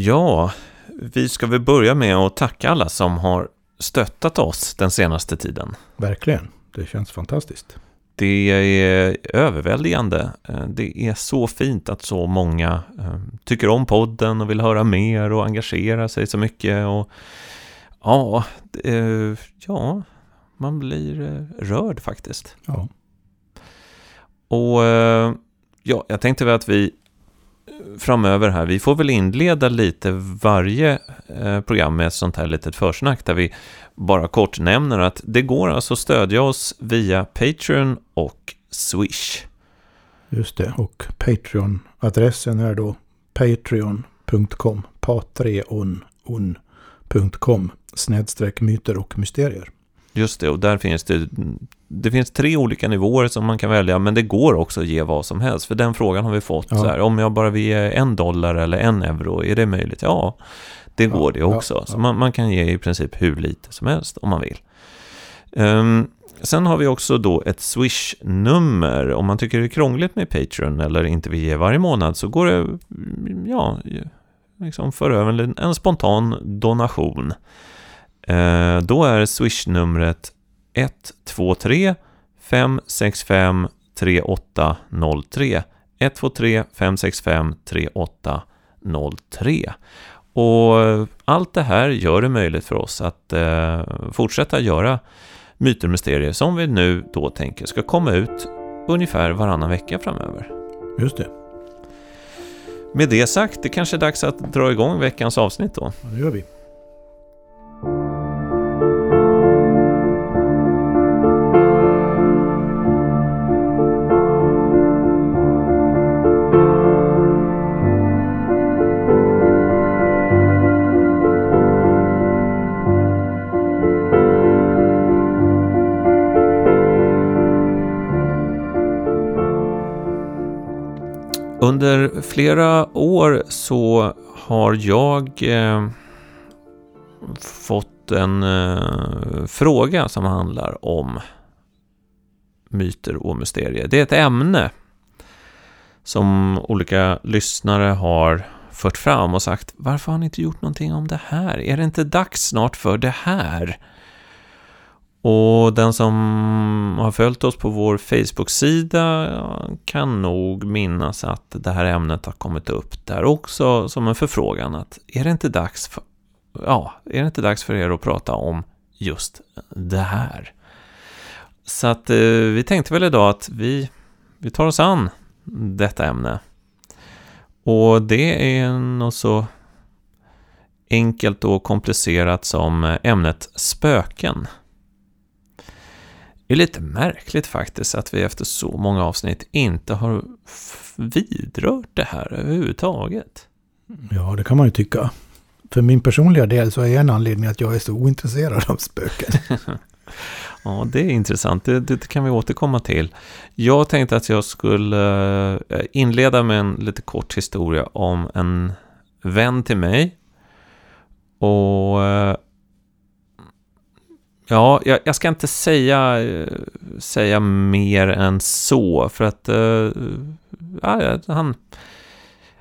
Ja, vi ska väl börja med att tacka alla som har stöttat oss den senaste tiden. Verkligen. Det känns fantastiskt. Det är överväldigande. Eh, det är så fint att så många eh, tycker om podden och vill höra mer och engagera sig så mycket. Och ja, eh, ja man blir rörd faktiskt. Ja. Och ja, jag tänkte väl att vi framöver här, vi får väl inleda lite varje eh, program med ett sånt här litet försnack där vi bara kort nämner att det går alltså att stödja oss via Patreon och Swish. Just det, och Patreon-adressen är då patreon.com, patreon.com, snedstreck myter och mysterier. Just det, och där finns det, det finns tre olika nivåer som man kan välja, men det går också att ge vad som helst. För den frågan har vi fått, ja. så här, om jag bara vill ge en dollar eller en euro, är det möjligt? Ja, det går det också. Ja, så man, man, kan ge i princip hur lite som helst om man vill. Um, sen har vi också då ett Swish-nummer. Om man tycker det är krångligt med Patreon eller inte vill ge varje månad så går det, ja, liksom för över en, en spontan donation. Uh, då är Swish-numret 123 565 3803 123 565 3803 och allt det här gör det möjligt för oss att eh, fortsätta göra myter och mysterier som vi nu då tänker ska komma ut ungefär varannan vecka framöver. Just det. Med det sagt, det kanske är dags att dra igång veckans avsnitt då. Ja, det gör vi. Under flera år så har jag eh, fått en eh, fråga som handlar om myter och mysterier. Det är ett ämne som olika lyssnare har fört fram och sagt varför har ni inte gjort någonting om det här? Är det inte dags snart för det här? Och den som har följt oss på vår Facebook-sida kan nog minnas att det här ämnet har kommit upp där också som en förfrågan att är det inte dags för, ja, är det inte dags för er att prata om just det här? Så att eh, vi tänkte väl idag att vi, vi tar oss an detta ämne. Och det är nog så enkelt och komplicerat som eh, ämnet spöken. Det är lite märkligt faktiskt att vi efter så många avsnitt inte har vidrört det här överhuvudtaget. Ja, det kan man ju tycka. För min personliga del så är en anledning att jag är så ointresserad av spöken. ja, det är intressant. Det, det, kan vi återkomma till. Jag tänkte att jag skulle eh, inleda med en lite kort historia om en vän till mig. Och eh, Ja, jag, jag, ska inte säga, säga mer än så, för att eh, ja, han...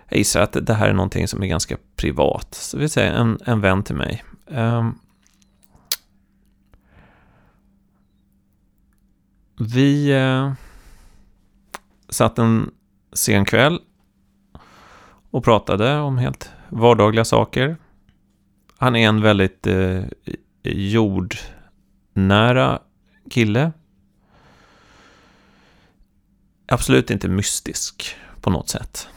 Jag gissar att det här är någonting som är ganska privat. Så vi säger en, en vän till mig. Um, vi uh, satt en sen kväll och pratade om helt vardagliga saker. Han är en väldigt uh, jord nära kille. Absolut inte mystisk på något sätt.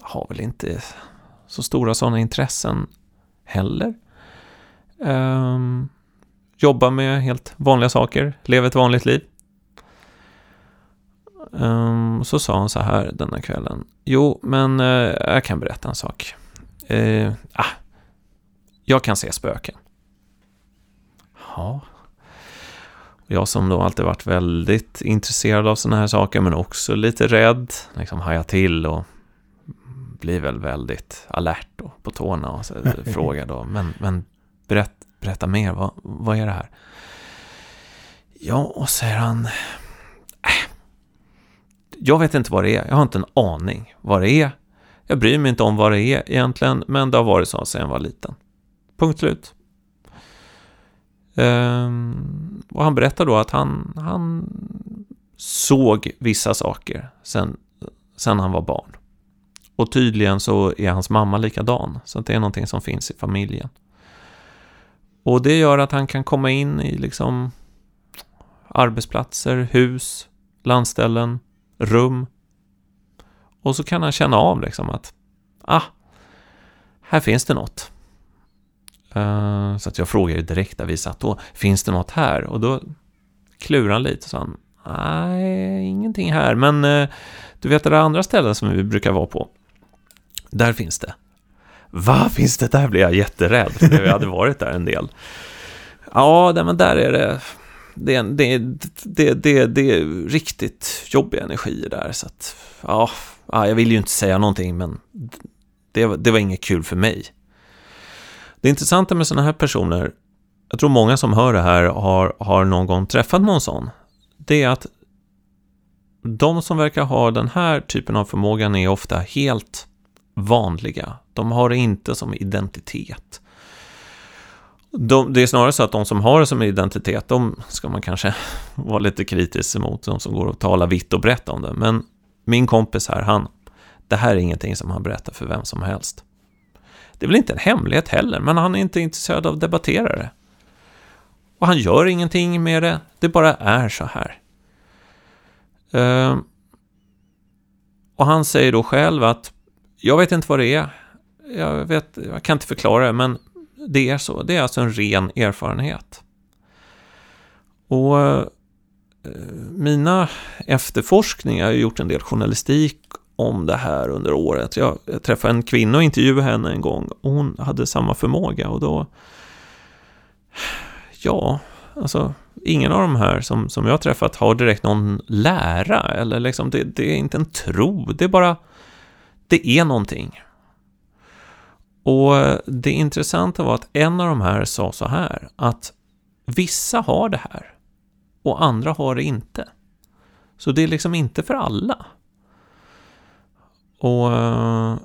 Har väl inte så stora sådana intressen heller. Um, jobbar med helt vanliga saker, lever ett vanligt liv. Um, så sa han så här denna kvällen. Jo, men uh, jag kan berätta en sak. Uh, ah, jag kan se spöken. Ja. Jag som då alltid varit väldigt intresserad av sådana här saker men också lite rädd, liksom hajar till och blir väl väldigt alert och på tårna och så frågar då, men, men berätt, berätta mer, vad, vad är det här? Ja, och säger han, äh, jag vet inte vad det är, jag har inte en aning vad det är. Jag bryr mig inte om vad det är egentligen, men det har varit så sedan jag var liten. Punkt slut. Um, och han berättar då att han, han såg vissa saker sen, sen han var barn. Och tydligen så är hans mamma likadan, så det är någonting som finns i familjen. Och det gör att han kan komma in i liksom arbetsplatser, hus, landställen, rum. Och så kan han känna av liksom att, ah, här finns det något. Eh, så att jag frågade direkt där vi satt då, finns det något här? Och då klurade han lite och sa, nej, ingenting här, men eh, du vet det där andra stället som vi brukar vara på, där finns det. Va, finns det där? Blev jag jätterädd, för jag hade varit där en del. Ja, men där är det, det, det, det, det, det är riktigt jobbiga energier där, så att, ja, jag vill ju inte säga någonting, men det, det var inget kul för mig. Det intressanta med sådana här personer, jag tror många som hör det här har, har någon gång träffat någon sån, det är att de som verkar ha den här typen av förmågan är ofta helt vanliga. De har det inte som identitet. De, det är snarare så att de som har det som identitet, de ska man kanske vara lite kritisk emot, de som går och talar vitt och brett om det. Men min kompis här, han, det här är ingenting som han berättar för vem som helst. Det är väl inte en hemlighet heller, men han är inte intresserad av att debattera det. Och han gör ingenting med det, det bara är så här. Ehm, och han säger då själv att jag vet inte vad det är. Jag, vet, jag kan inte förklara det, men det är så. Det är alltså en ren erfarenhet. Och eh, mina efterforskningar, jag har gjort en del journalistik om det här under året. Jag, jag träffade en kvinna och intervjuade henne en gång och hon hade samma förmåga och då... Ja, alltså ingen av de här som, som jag har träffat har direkt någon lära eller liksom det, det är inte en tro, det är bara... Det är någonting. Och det intressanta var att en av de här sa så här att vissa har det här och andra har det inte. Så det är liksom inte för alla. Och eh,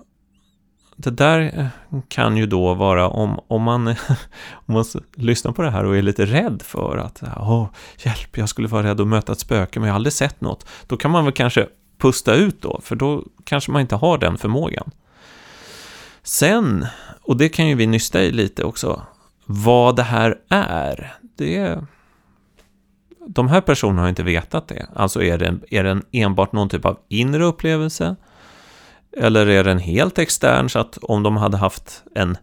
det där eh, kan ju då vara om, om, man, om man lyssnar på det här och är lite rädd för att oh, hjälp, jag skulle vara rädd att möta ett spöke men jag har aldrig sett något. Då kan man väl kanske pusta ut då, för då kanske man inte har den förmågan. Sen, och det kan ju vi nysta i lite också, vad det här är, det... De här personerna har inte vetat det. Alltså är det, är det enbart någon typ av inre upplevelse? Eller är den helt extern så att om de hade haft en,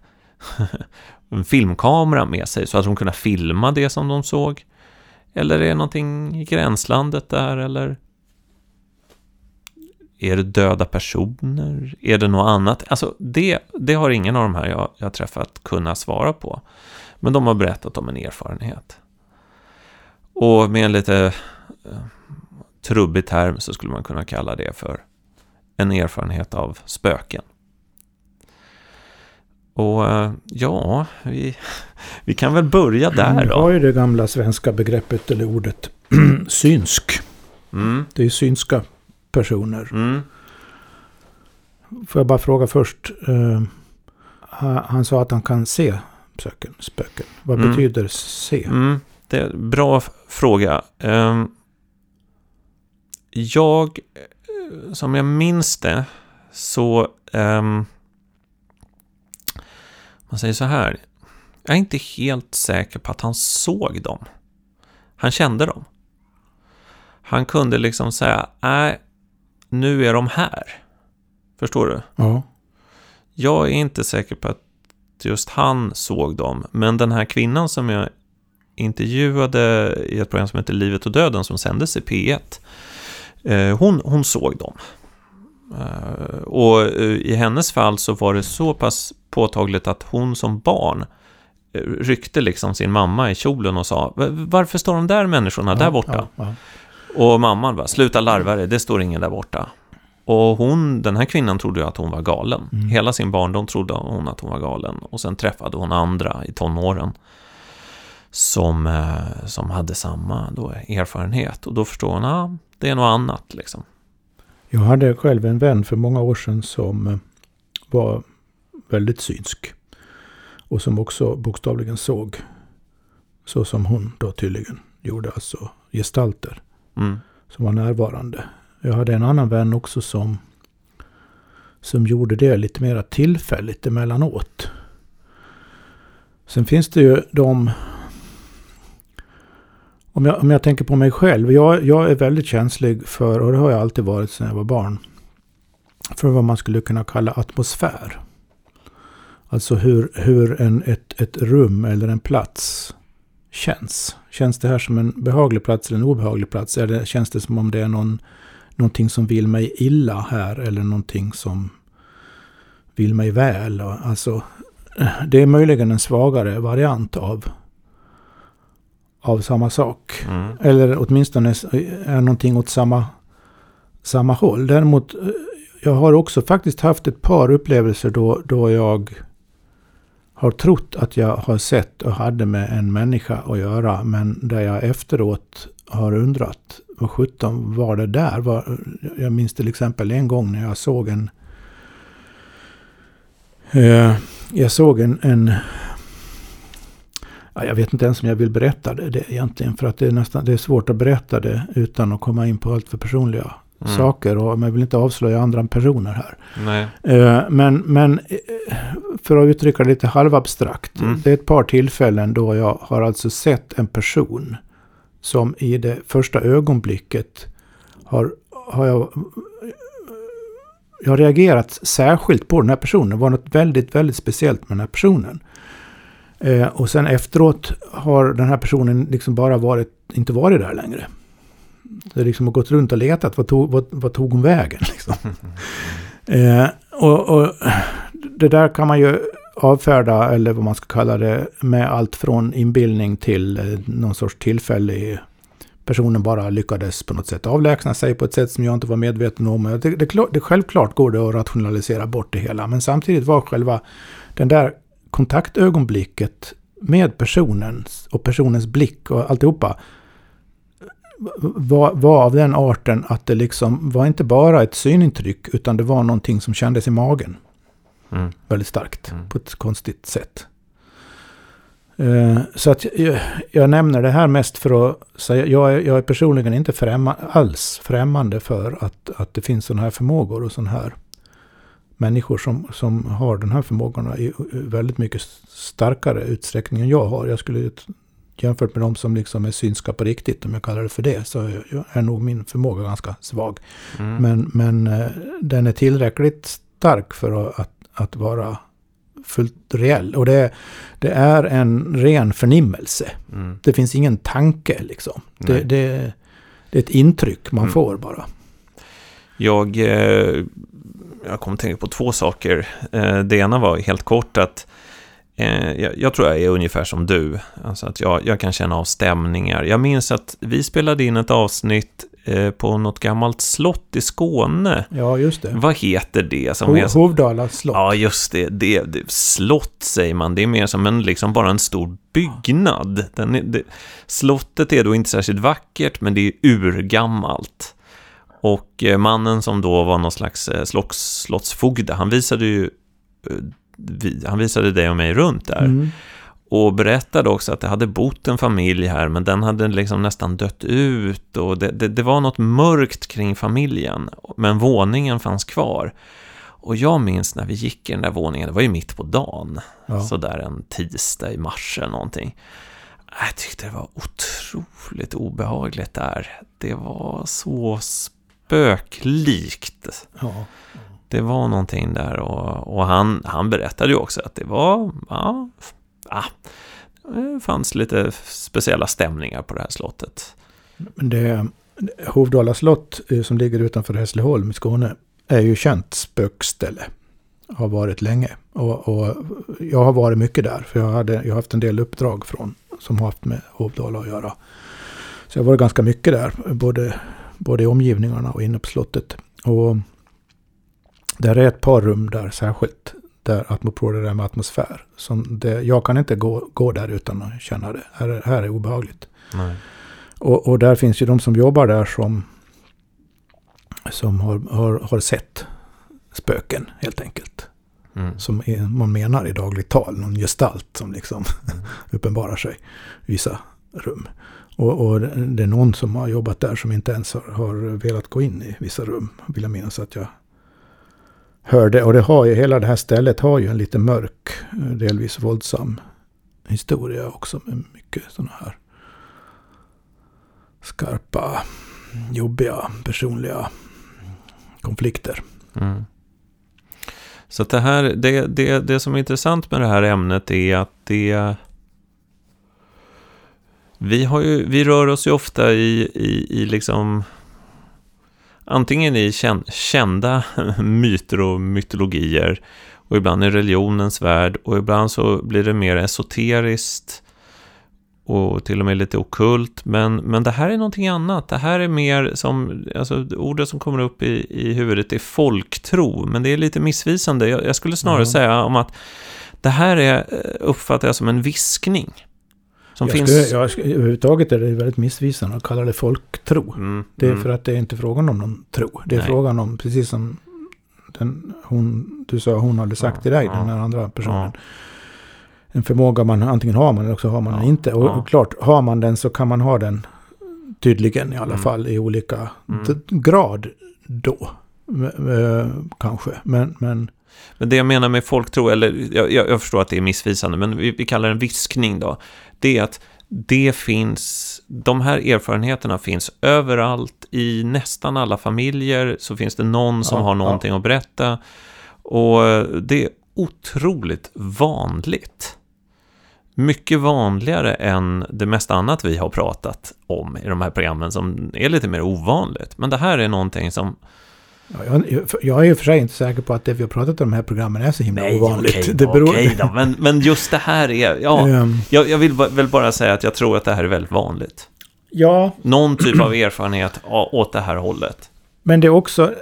en filmkamera med sig så hade de kunnat filma det som de såg? Eller är det någonting i gränslandet där eller? Är det döda personer? Är det något annat? Alltså det, det har ingen av de här jag, jag träffat kunnat svara på. Men de har berättat om en erfarenhet. Och med en lite eh, trubbig term så skulle man kunna kalla det för en erfarenhet av spöken. Och eh, ja, vi, vi kan väl börja där då. Vi har ju det gamla svenska begreppet eller ordet synsk. Mm. Det är synska personer. Mm. Får jag bara fråga först. Uh, han sa att han kan se spöken. spöken. Vad mm. betyder se? Mm. Det är en bra fråga. Uh, jag som jag minns det så... Um, man säger så här. Jag är inte helt säker på att han såg dem. Han kände dem. Han kunde liksom säga, nej, nu är de här. Förstår du? Ja. Jag är inte säker på att just han såg dem, men den här kvinnan som jag intervjuade i ett program som heter Livet och döden som sändes i P1 Eh, hon, hon såg dem. Eh, och eh, i hennes fall så var det så pass påtagligt att hon som barn ryckte liksom sin mamma i kjolen och sa Varför står de där människorna där borta? Ja, ja. Och mamman bara, sluta larva dig, det står ingen där borta. Och hon, den här kvinnan trodde ju att hon var galen. Mm. Hela sin barndom trodde hon att hon var galen. Och sen träffade hon andra i tonåren som, som hade samma då, erfarenhet. Och då förstår hon, ah, det är något annat liksom. Jag hade själv en vän för många år sedan som var väldigt synsk. Och som också bokstavligen såg så som hon då tydligen gjorde, alltså gestalter Mm. som var närvarande. Jag hade en annan vän också som, som gjorde det lite mer tillfälligt emellanåt. Sen finns det ju de... Om jag, om jag tänker på mig själv. Jag, jag är väldigt känslig för, och det har jag alltid varit sedan jag var barn, för vad man skulle kunna kalla atmosfär. Alltså hur, hur en, ett, ett rum eller en plats känns. Känns det här som en behaglig plats eller en obehaglig plats? Eller känns det som om det är någon, någonting som vill mig illa här eller någonting som vill mig väl? Alltså, det är möjligen en svagare variant av, av samma sak. Mm. Eller åtminstone är någonting åt samma, samma håll. Däremot, eh, jag har också faktiskt haft ett par upplevelser då, då jag har trott att jag har sett och hade med en människa att göra. Men där jag efteråt har undrat, vad sjutton var det där? Var, jag minns till exempel en gång när jag såg en... Eh, jag såg en... en ja, jag vet inte ens om jag vill berätta det, det egentligen. För att det är, nästan, det är svårt att berätta det utan att komma in på allt för personliga Mm. saker. Och man vill inte avslöja andra personer här. Eh, Men, men eh, för att uttrycka det lite halvabstrakt. Mm. Det är ett par tillfällen då jag har alltså sett en person som i det första ögonblicket har, har jag, jag har reagerat särskilt på den här personen. Det var något väldigt, väldigt speciellt med den här personen. Eh, och sen efteråt har den här personen liksom bara varit, inte varit där längre. Det liksom har gått runt och letat. Vad tog, vad, vad tog hon vägen? Liksom. Eh, och, och det där kan man ju avfärda, eller vad man ska kalla det, med allt från inbildning till eh, någon sorts tillfällig... Personen bara lyckades på något sätt avlägsna sig på ett sätt som jag inte var medveten om. Det, det, det, självklart går det att rationalisera bort det hela, men samtidigt var själva den där kontaktögonblicket med personen och personens blick och alltihopa var, var av den arten att det liksom var inte bara ett synintryck utan det var någonting som kändes i magen Mm. väldigt starkt Mm. på ett konstigt sätt. Eh, Så att jag, jag nämner det här mest för att säga, jag är, jag är personligen inte främma, alls främmande för att, att det finns sådana här förmågor och sådana här människor som, som har de här förmågorna i väldigt mycket starkare utsträckning än jag har. Jag skulle jämfört med de som liksom är synska på riktigt, om jag kallar det för det, så är- nog min förmåga ganska svag. Mm. Men, men eh, den är tillräckligt stark för att, att, vara fullt reell. Och det, det är en ren förnimmelse. Mm. Det finns ingen tanke liksom. Det, det, det är ett intryck man Mm. får bara. Jag, eh, jag kom att tänka på två saker. Eh, det ena var helt kort att eh, jag, tror jag är ungefär som du. Alltså att jag, jag kan känna av stämningar. Jag minns att vi spelade in ett avsnitt eh, på något gammalt slott i Skåne. Ja, just det. Vad heter det? Som Ho är, Hovdala slott. ja, just det, det, det. Slott säger man. Det är mer som en, liksom bara en stor byggnad. Den är, det, slottet är då inte särskilt vackert, men det är urgammalt. Och eh, mannen som då var någon slags eh, slotts, slottsfogde, han visade ju eh, han visade dig och mig runt där. Mm. Och berättade också att det hade bott en familj här, men den hade liksom nästan dött ut. Och det, det, det var något mörkt kring familjen, men våningen fanns kvar. Och jag minns när vi gick i den där våningen, det var ju mitt på dagen, Ja. sådär en tisdag i mars eller någonting. Jag tyckte det var otroligt obehagligt där. Det var så spöklikt. Ja. Det var någonting där och, och han, han berättade ju också att det var, ja, ja, det fanns lite speciella stämningar på det här slottet. Men det, Hovdala slott eh, som ligger utanför Hässleholm i Skåne är ju känt spökställe. Har varit länge. Och, och jag har varit mycket där. För jag, hade, jag har haft en del uppdrag från, som har haft med Hovdala att göra. Så jag har varit ganska mycket där. Både, både i omgivningarna och inne på slottet. Och där är ett par rum där särskilt. Där apropå det där med atmosfär. Som det, jag kan inte gå, gå där utan att känna det. Här, är- här är obehagligt. Nej. Och, och där finns ju de som jobbar där som, som har, har, har sett spöken helt enkelt. Mm. Som är, man menar i dagligt tal, någon gestalt som liksom mm. uppenbarar sig i vissa rum. Och, och, det är någon som har jobbat där som inte ens har, har, velat gå in i vissa rum. Vill jag minnas att jag hörde. Och det har ju, hela det här stället har ju en lite mörk, delvis våldsam historia också. Med mycket sådana här skarpa, jobbiga, personliga konflikter. Mm. Så det, här, det, det, det som är intressant med det här ämnet är att det... Vi, har ju, vi rör oss ju ofta i, i, i liksom... Antingen i kända myter och mytologier och ibland i religionens värld och ibland så blir det mer esoteriskt och till och med lite okult. Men, men det här är någonting annat. Det här är mer som, alltså ordet som kommer upp i, i huvudet är folktro, men det är lite missvisande. Jag, jag skulle snarare mm. säga om att det här är, uppfattar jag som en viskning. Som jag finns... Skulle, jag, överhuvudtaget är det väldigt missvisande att kalla det folktro. Mm, det är mm. för att det är inte frågan om någon tro. Det är Nej. frågan om, precis som den, hon, du sa hon hade sagt ja, till dig, ja, den här andra personen. Ja en förmåga man antingen har man eller också har man den inte. Och, och, klart, har man den så kan man ha den tydligen i alla mm. fall i olika mm. grad då. Kanske, men, men... Men det jag menar med folktro, eller jag, jag förstår att det är missvisande, men vi, vi kallar det en viskning då. Det är att det finns, de här erfarenheterna finns överallt i nästan alla familjer, så finns det någon som ja, har någonting ja. att berätta. Och det är otroligt vanligt mycket vanligare än det mesta annat vi har pratat om i de här programmen som är lite mer ovanligt. Men det här är någonting som... Ja, jag, jag, är i och för sig inte säker på att det vi har pratat om i de här programmen är så himla Nej, ovanligt. Okej, det beror... okej då, men, men just det här är... Ja, um, jag, jag, vill väl bara säga att jag tror att det här är väldigt vanligt. Ja. Någon typ av erfarenhet åt det här hållet. Men det är också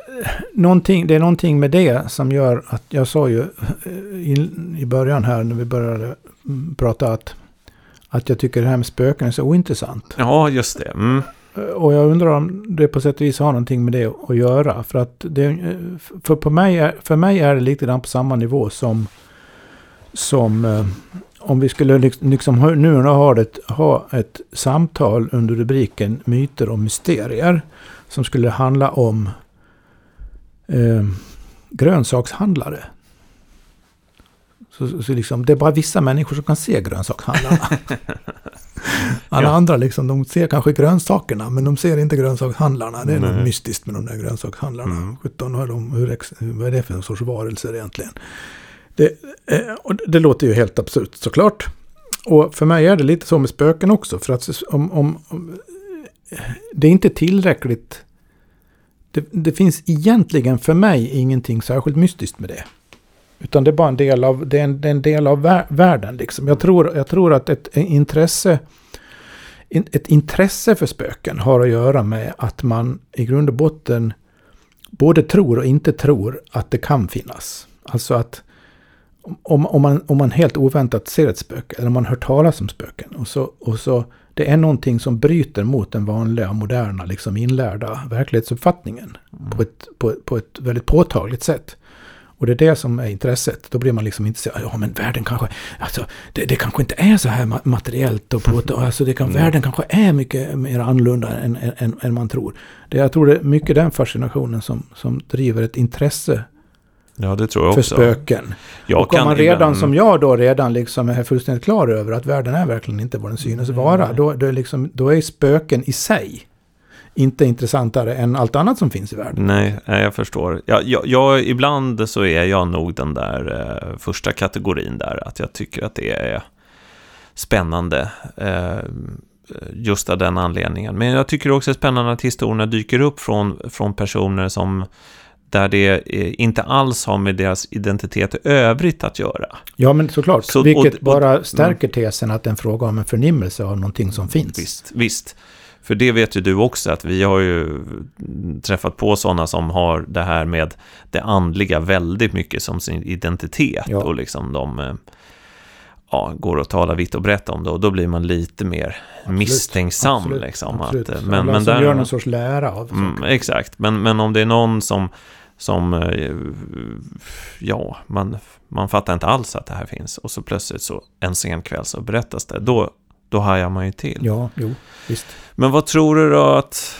någonting, det är någonting med det som gör att jag sa ju eh, i, i början här när vi började prata att, att jag tycker det här med spöken är så ointressant. Ja, just det. Mm. Eh, och jag undrar om det på sätt och vis har någonting med det att göra. För att det, eh, för, på mig är, för mig är det lite grann på samma nivå som, som eh, om vi skulle liksom nu ha ett, ha ett samtal under rubriken myter och mysterier. Som skulle handla om eh, grönsakshandlare. Så, så liksom, det är bara vissa människor som kan se grönsakshandlarna. Alla ja. andra liksom, de ser kanske grönsakerna, men de ser inte grönsakshandlarna. Det är Nej. något mystiskt med de där grönsakshandlarna. Mm. 17 har de, hur, vad är det för en sorts varelser egentligen? Det, eh, och det låter ju helt absurt såklart. Och för mig är det lite så med spöken också. För att om, om, om det är inte tillräckligt. Det, det, finns egentligen för mig ingenting särskilt mystiskt med det. Utan det är bara en del av, det är en, det är en del av världen. Liksom. Jag, tror, jag tror att ett intresse, ett intresse för spöken har att göra med att man i grund och botten både tror och inte tror att det kan finnas. Alltså att om, om, man, om man helt oväntat ser ett spöke, eller om man hör talas om spöken, och så, och så det är någonting som bryter mot den vanliga, moderna, liksom inlärda verklighetsuppfattningen mm. på, ett, på, på ett väldigt påtagligt sätt. Och det är det som är intresset. Då blir man liksom inte så ja men världen kanske, alltså det, det kanske inte är så här materiellt och på, alltså det kan, mm. världen kanske är mycket mer annorlunda än, än, än man tror. Det, jag tror det är mycket den fascinationen som, som driver ett intresse Ja, det tror jag för också. spöken. Jag och om man redan ibland... som jag då redan liksom är fullständigt klar över att världen är verkligen inte vad den synes vara. Då, då, är liksom, då är spöken i sig inte intressantare än allt annat som finns i världen. Nej, jag förstår. Jag, jag, jag ibland så är jag nog den där eh, första kategorin där, att jag tycker att det är spännande. Eh, just av den anledningen. Men jag tycker också det är spännande att historierna dyker upp från, från personer som där det eh, inte alls har med deras identitet i övrigt att göra. Ja, men såklart. Så, Vilket och, och, bara stärker tesen att det är en fråga om en förnimmelse av någonting som finns. Visst, visst. För det vet ju du också, att vi har ju träffat på sådana som har det här med det andliga väldigt mycket som sin identitet. Ja. Och liksom de eh, ja, går att tala vitt och brett om det. Och då blir man lite mer absolut, misstänksam. Absolut, liksom, absolut. Att, men, men där, gör någon sorts lära av mm, Exakt, men, men om det är någon som som, eh, ja, man, man fattar inte alls att det här finns. Och så plötsligt så en sen kväll så berättas det. Då, då hajar man ju till. Ja, jo, visst. Men vad tror du då att...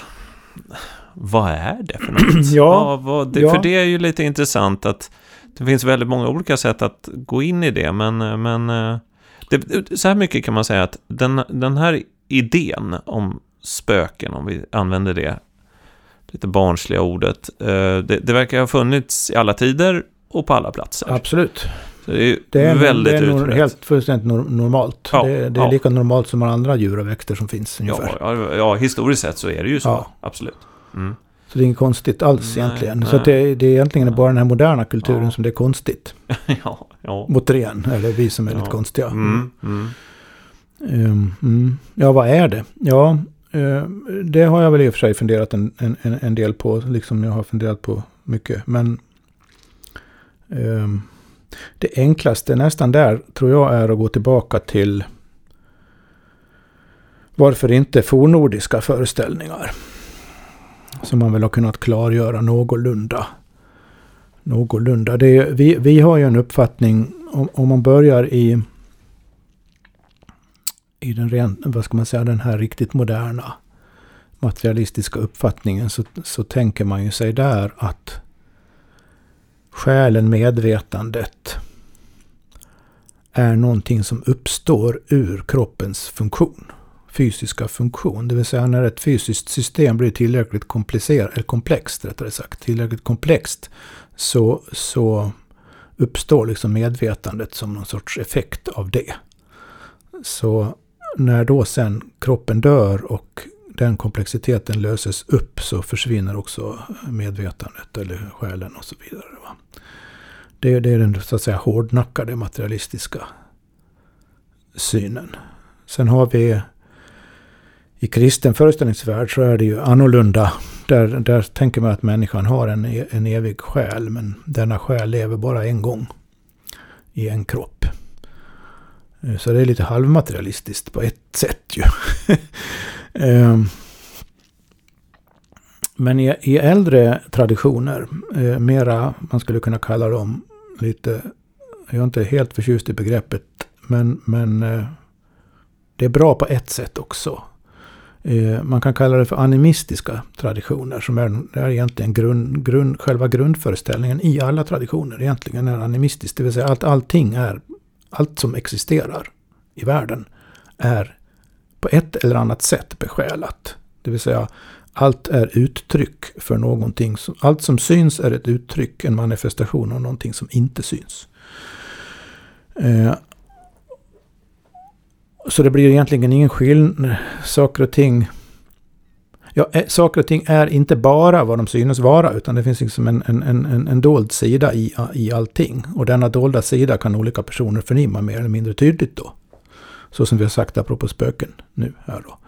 Vad är det för något? Ja, vad, vad, det, ja. För det är ju lite intressant att det finns väldigt många olika sätt att gå in i det, men, men eh, det, så här mycket kan man säga att den, den här idén om spöken, om vi använder det lite barnsliga ordet, eh, det, det verkar ha funnits i alla tider och på alla platser. Absolut. Det är Det är, väldigt det är utbrett. helt fullständigt nor- normalt. Ja, det, det är ja. lika normalt som alla andra djur och växter som finns ungefär. Ja, ja, ja, historiskt sett så är det ju så. Ja. Absolut. Mm. Så det är inget konstigt alls Nej, egentligen. nej. Så det, det är egentligen bara den här moderna kulturen Ja. som det är konstigt. ja, ja. Återigen, eller vi som är Ja. lite konstiga. Mm, mm. Mm. Ja, vad är det? Ja, eh, det har jag väl i och för sig funderat en, en, en en del på. Liksom jag har funderat på mycket. Men ehm, det enklaste nästan där tror jag är att gå tillbaka till varför inte fornordiska föreställningar. Som man väl har kunnat klargöra någorlunda. Någorlunda. Det, är- vi, vi har ju en uppfattning om, om man börjar i i den, ren, vad ska man säga, den här riktigt moderna materialistiska uppfattningen så, så tänker man ju sig där att själen, medvetandet är någonting som uppstår ur kroppens funktion. Fysiska funktion. Det vill säga när ett fysiskt system blir tillräckligt komplicerat, eller komplext rättare sagt, tillräckligt komplext så, så uppstår liksom medvetandet som någon sorts effekt av det. Så när då sen kroppen dör och den komplexiteten löses upp så försvinner också medvetandet eller själen och så vidare. Va? Det, det är den så att säga hårdnackade materialistiska synen. Sen har vi i kristen föreställningsvärld så är det ju annorlunda. Där, där tänker man att människan har en, en evig själ men denna själ lever bara en gång i en kropp. Så det är lite halvmaterialistiskt på ett sätt ju. Ehm, men i, i äldre traditioner, eh, mera, man skulle kunna kalla dem lite, jag är inte helt förtjust i begreppet, men, men eh, det är bra på ett sätt också. Eh, Man kan kalla det för animistiska traditioner som är, det är egentligen grund, grund, själva grundföreställningen i alla traditioner egentligen är animistiskt. Det vill säga att allting är allt som existerar i världen är på ett eller annat sätt besjälat. Det vill säga allt är uttryck för någonting. Som, allt som syns är ett uttryck, en manifestation av någonting som inte syns. Eh, så det blir egentligen ingen skillnad. Saker och ting Ja, eh, saker och ting är inte bara vad de synes vara, utan det finns liksom en, en, en, en dold sida i, i allting. Och denna dolda sida kan olika personer förnimma mer eller mindre tydligt då. Så som vi har sagt apropå spöken nu här då.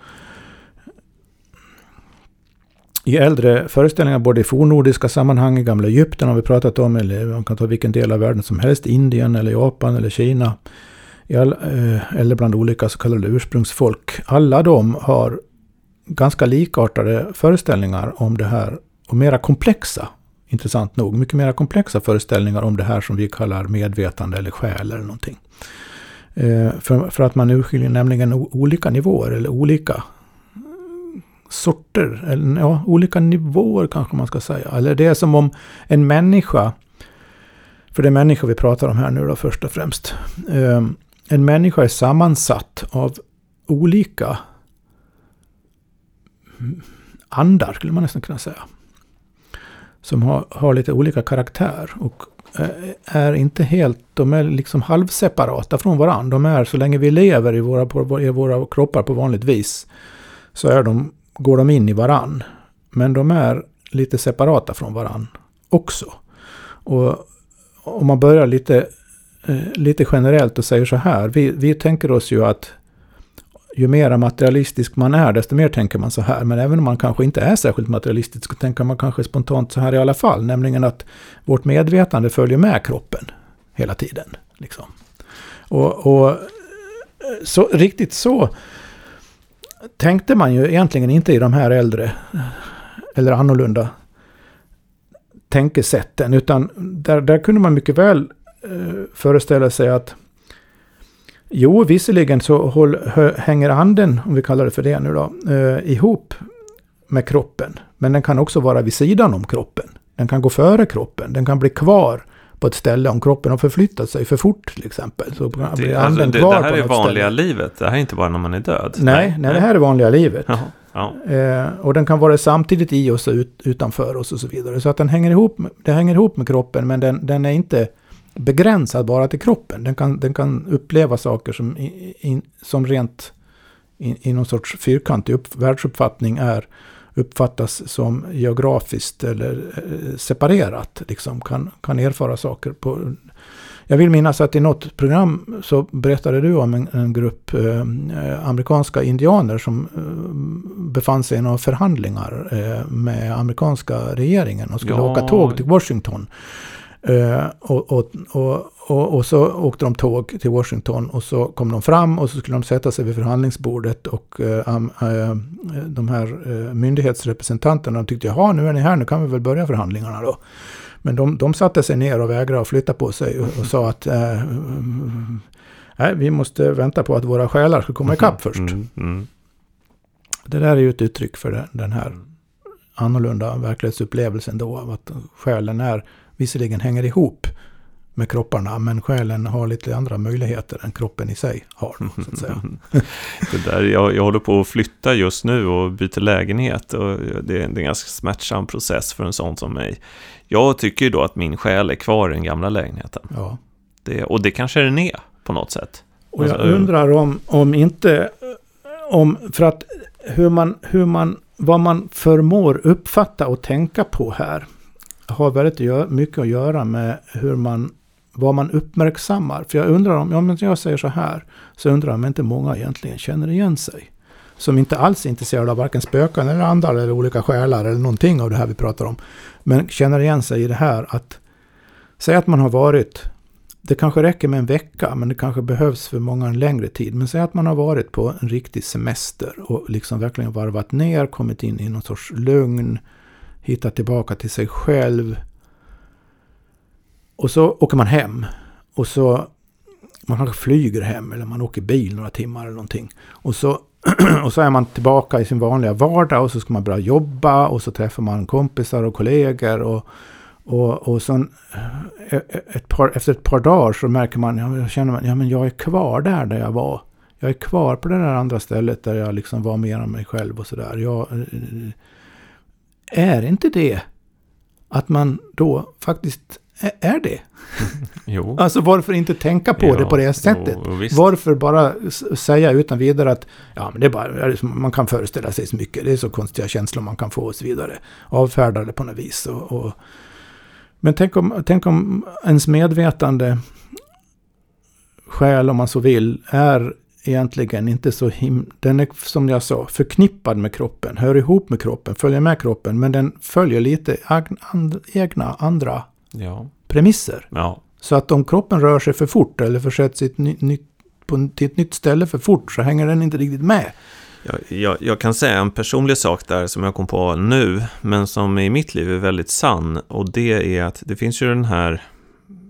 I äldre föreställningar, både i fornordiska sammanhang, i gamla Egypten har vi pratat om, eller man kan ta vilken del av världen som helst, Indien eller Japan eller Kina. All, eh, eller bland olika så kallade ursprungsfolk. Alla de har ganska likartade föreställningar om det här. Och mera komplexa, intressant nog, mycket mera komplexa föreställningar om det här som vi kallar medvetande eller själ eller någonting. Eh, för, för att man urskiljer nämligen olika nivåer eller olika eh, sorter, eller ja, olika nivåer kanske man ska säga. Eller det är som om en människa, för det är människor vi pratar om här nu då först och främst. Eh, en människa är sammansatt av olika andar, skulle man nästan kunna säga. Som har, har lite olika karaktär och Eh, är inte helt, de är liksom halvseparata från varandra. De är, så länge vi lever i våra, på, i våra kroppar på vanligt vis, så är de, går de in i varann. Men de är lite separata från varann också. Och om man börjar lite, eh, lite generellt och säger så här. Vi, vi tänker oss ju att ju mer materialistisk man är, desto mer tänker man så här. Men även om man kanske inte är särskilt materialistisk, så tänker man kanske spontant så här i alla fall. Nämligen att vårt medvetande följer med kroppen hela tiden. Liksom. Och, och så, riktigt så tänkte man ju egentligen inte i de här äldre, eller annorlunda tänkesätten. Utan där, där kunde man mycket väl eh, föreställa sig att Jo, visserligen så håll, hänger anden, om vi kallar det för det nu då, eh, ihop med kroppen. Men den kan också vara vid sidan om kroppen. Den kan gå före kroppen. Den kan bli kvar på ett ställe om kroppen har förflyttat sig för fort till exempel. Så blir Det, alltså, det, kvar det här på är vanliga ställe. livet. Det här är inte bara när man är död. Nej, nej, det här är vanliga livet. Ja, ja. Eh, och den kan vara samtidigt i oss och ut, utanför oss och så vidare. Så att den hänger ihop, det hänger ihop med kroppen men den, den är inte begränsad bara till kroppen. Den kan, den kan uppleva saker som, i, i, som rent i, i någon sorts fyrkantig upp, världsuppfattning är uppfattas som geografiskt eller eh, separerat. Liksom kan, kan erfara saker på... Jag vill minnas att i något program så berättade du om en, en grupp eh, amerikanska indianer som eh, befann sig i några förhandlingar eh, med amerikanska regeringen och skulle Ja. åka tåg till Washington. Eh, och, och, och, och, så åkte de tåg till Washington och så kom de fram och så skulle de sätta sig vid förhandlingsbordet och eh, eh, de här myndighetsrepresentanterna de tyckte jaha nu är ni här nu kan vi väl börja förhandlingarna då. Men de, de satte sig ner och vägrade att flytta på sig och, sa att eh, nej, vi måste vänta på att våra själar ska komma ikapp först. Mm, mm. Det där är ju ett uttryck för den- den här annorlunda verklighetsupplevelsen då. Av att själen är, visserligen hänger ihop med kropparna, men själen har lite andra möjligheter än kroppen i sig har. Så att säga. Det där, jag, jag håller på att flytta just nu och byter lägenhet. Och det, är, det är en ganska smärtsam process för en sån som mig. Jag tycker ju då att min själ är kvar i den gamla lägenheten. Ja. Det, och det kanske den är på något sätt. Och jag Alltså, undrar om, om inte, om, för att hur man, hur man, vad man förmår uppfatta och tänka på här har väldigt mycket att göra med hur man, vad man uppmärksammar. För jag undrar om, om jag säger så här, så undrar jag om inte många egentligen känner igen sig. Som inte alls är intresserade av varken spöken eller andar eller olika själar eller någonting av det här vi pratar om. Men känner igen sig i det här att, säg att man har varit det kanske räcker med en vecka, men det kanske behövs för många en längre tid. Men säg att man har varit på en riktig semester och liksom verkligen varvat ner, kommit in i någon sorts lugn, hitta tillbaka till sig själv. Och så åker man hem. Och så, man kanske flyger hem eller man åker bil några timmar eller någonting. Och så, och så är man tillbaka i sin vanliga vardag och så ska man börja jobba och så träffar man kompisar och kollegor och och, och sen eh, eh, ett par, efter ett par dagar så märker man, jag känner man, ja men jag är kvar där där jag var. Jag är kvar på det där andra stället där jag liksom var mer av mig själv och sådär. Eh, är inte det att man då faktiskt är- det? Jo. Alltså varför inte tänka på Ja, det på det sättet? jo. Varför bara säga utan vidare att ja, men det är bara, man kan föreställa sig så mycket. Det är så konstiga känslor man kan få och så vidare. Avfärda det på något vis. Och, och, men tänk om, tänk om ens medvetande själ, om man så vill, är egentligen inte så him... Den är, som jag sa, förknippad med kroppen, hör ihop med kroppen, följer med kroppen, men den följer lite ag- and, egna, andra Ja. premisser. ja. Så att om kroppen rör sig för fort eller försätts ny, nytt, på, till ett nytt ställe för fort så hänger den inte riktigt med. Jag, jag, jag kan säga en personlig sak där som jag kom på nu, men som i mitt liv är väldigt sann. Och det är att det finns ju den här,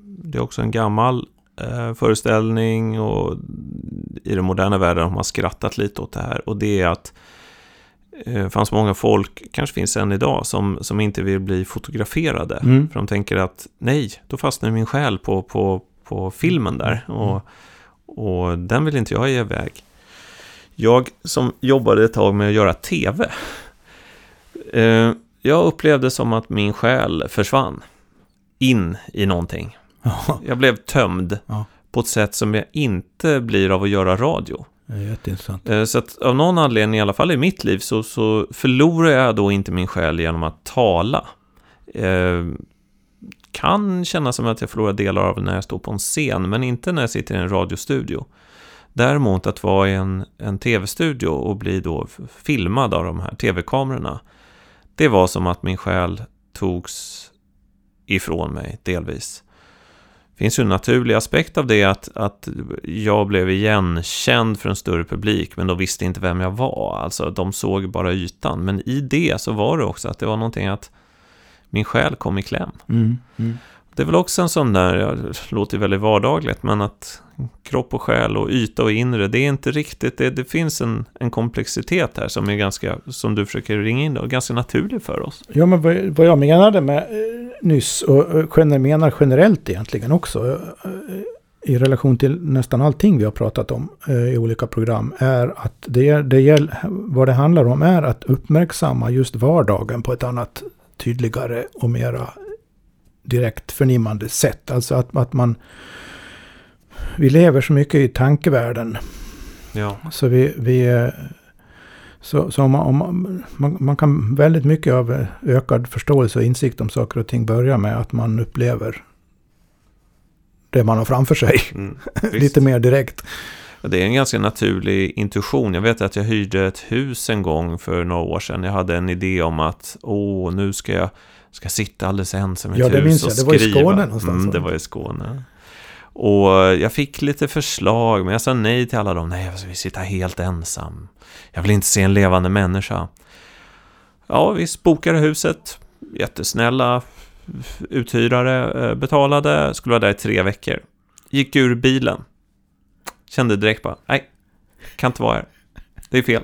det är också en gammal eh, föreställning och i den moderna världen har man skrattat lite åt det här. Och det är att eh, det fanns många folk, kanske finns än idag, som, som inte vill bli fotograferade. Mm. För de tänker att nej, då fastnar min själ på, på, på filmen där. Och, och den vill inte jag ge iväg. Jag som jobbade ett tag med att göra tv. Eh, jag upplevde som att min själ försvann. In i någonting. Ja, Jag blev tömd Ja. på ett sätt som jag inte blir av att göra radio. jätteintressant. Eh, Så att av någon anledning, i alla fall i mitt liv, så, så förlorar jag då inte min själ genom att tala. Eh, kan kännas som att jag förlorar delar av när jag står på en scen, men inte när jag sitter i en radiostudio. Däremot att vara i en, en tv-studio och bli då filmad av de här tv-kamerorna, det var som att min själ togs ifrån mig delvis. Det finns ju en naturlig aspekt av det att, att jag blev igenkänd för en större publik men de visste inte vem jag var. Alltså de såg bara ytan. Men i det så var det också att det var någonting att min själ kom i kläm. Mm. Mm. Det är väl också en sån där, det låter väldigt vardagligt, men att kropp och själ och yta och inre, det är inte riktigt, det, det finns en, en komplexitet här som är ganska, som du försöker ringa in då, ganska naturlig för oss. Ja, men vad, vad jag menade med eh, nyss, och eh, menar generellt egentligen också, eh, i relation till nästan allting vi har pratat om i olika program, är att det, det vad det handlar om är att uppmärksamma just vardagen på ett annat tydligare och mera direkt förnimmande sätt. Alltså att, att man... Vi lever så mycket i tankevärlden. Ja. Så vi... vi eh, så, så om man, om man, man kan väldigt mycket av ökad förståelse och insikt om saker och ting börja med att man upplever det man har framför sig. Mm, Lite mer direkt. Det är en ganska naturlig intuition. Jag vet att jag hyrde ett hus en gång för några år sedan. Jag hade en idé om att åh, nu ska jag ska sitta alldeles ensam i ett Ja, det hus minns och jag. Det var i skriva. Skåne någonstans, Mm, det var i Skåne. Och jag fick lite förslag, men jag sa nej till alla dem. Nej, jag vill sitta helt ensam. Jag vill inte se en levande människa. Ja, vi bokade huset. Jättesnälla uthyrare eh, betalade. Skulle vara där i tre veckor. Gick ur bilen. Kände direkt bara, nej, kan inte vara här. Det är fel.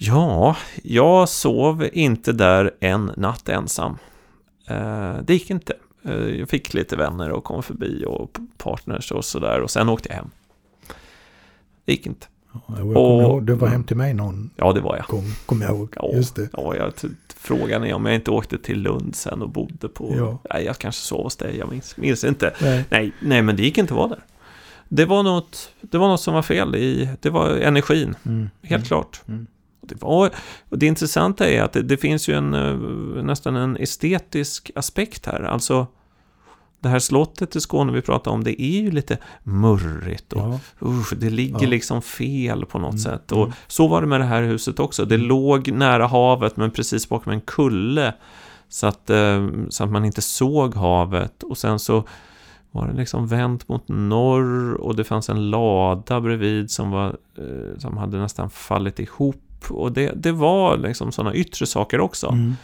Ja, jag sov inte där en natt ensam. Eh, det gick inte. Eh, jag fick lite vänner och kom förbi och partners och sådär och sen åkte jag hem. Det gick inte. Kommer Och- du var hem till mig någon Ja, det var jag. gång, kommer jag ihåg. Ja, Just det. Ja, jag, frågan är om jag inte åkte till Lund sen och bodde på... Ja. Nej, jag kanske sov hos dig, jag minns, minns inte. Nej. Nej, nej, men det gick inte att vara där. Det var något, det var något som var fel i... Det var energin, Mm. helt Mm. klart. Mm. Var, och det intressanta är att det, det finns ju en, eh, nästan en estetisk aspekt här. Alltså, det här slottet i Skåne vi pratar om, det är ju lite murrigt och Ja. usch, det ligger Ja. liksom fel på något Mm, sätt. Och mm. så var det med det här huset också. Det låg nära havet men precis bakom en kulle. Så att, eh, så att man inte såg havet. Och sen så var det liksom vänt mot norr och det fanns en lada bredvid som, var, eh, som hade nästan fallit ihop. Och det, det var liksom sådana yttre saker också. Mm.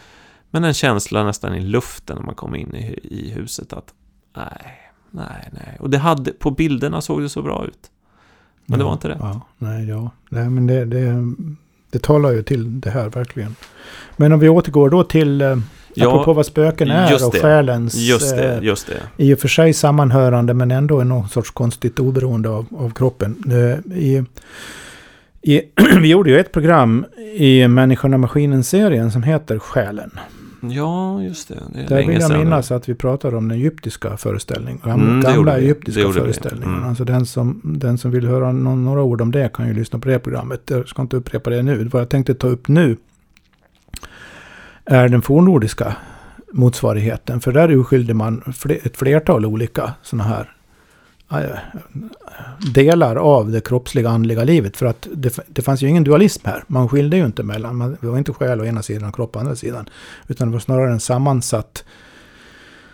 Men en känsla nästan i luften när man kom in i, i huset att nej, nej, nej. Och det hade, på bilderna såg det så bra ut. Men det Ja, var inte det. Ja, nej, ja. nej men det, det, det talar ju till det här verkligen. Men om vi återgår då till, eh, apropå vad spöken är och det. själens Just det, eh, just det. i och för sig sammanhörande men ändå någon sorts konstigt oberoende av, av kroppen. Eh, I, i, vi gjorde ju ett program i Människan och Maskinen-serien som heter Själen. Ja, just det. det är Där länge vill jag minnas att vi pratade om den egyptiska föreställningen. Gamla, Mm, gamla egyptiska vi. föreställningen. Mm. Alltså den som, den som vill höra någon, några ord om det kan ju lyssna på det programmet. Jag ska inte upprepa det nu. Vad jag tänkte ta upp nu är den fornnordiska motsvarigheten. För där urskilde man fle- ett flertal olika sådana här Eh, delar av det kroppsliga andliga livet. För att det, det fanns ju ingen dualism här. Man skilde ju inte mellan, man, det var inte själ å ena sidan och kropp å andra sidan. Utan det var snarare en sammansatt,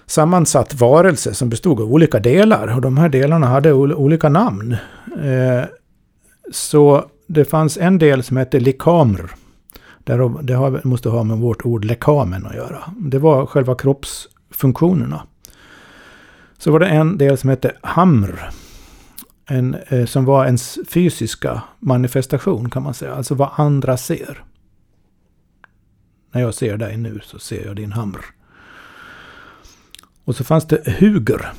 sammansatt varelse som bestod av olika delar. Och de här delarna hade ol, olika namn. Eh, så det fanns en del som hette likamr. Där, det har, måste ha med vårt ord lekamen att göra. Det var själva kroppsfunktionerna. Så var det en del som hette hamr. En, eh, som var ens fysiska manifestation kan man säga. Alltså vad andra ser. När jag ser dig nu så ser jag din hamr. Och så fanns det huger.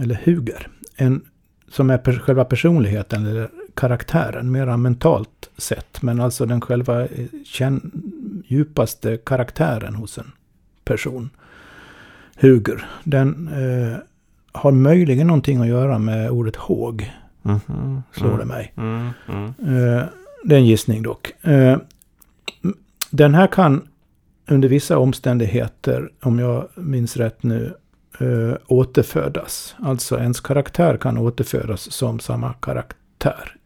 Eller huger. En, som är per, själva personligheten eller karaktären. Mera mentalt sett. Men alltså den själva eh, känn, djupaste karaktären hos en person. Huger. Den eh, har möjligen någonting att göra med ordet håg. Mhm, Slår mm, det mig. Mm, mm. Eh, det är en gissning dock. Eh, den här kan under vissa omständigheter, om jag minns rätt nu, eh, återfödas. Alltså ens karaktär kan återfödas som samma karaktär.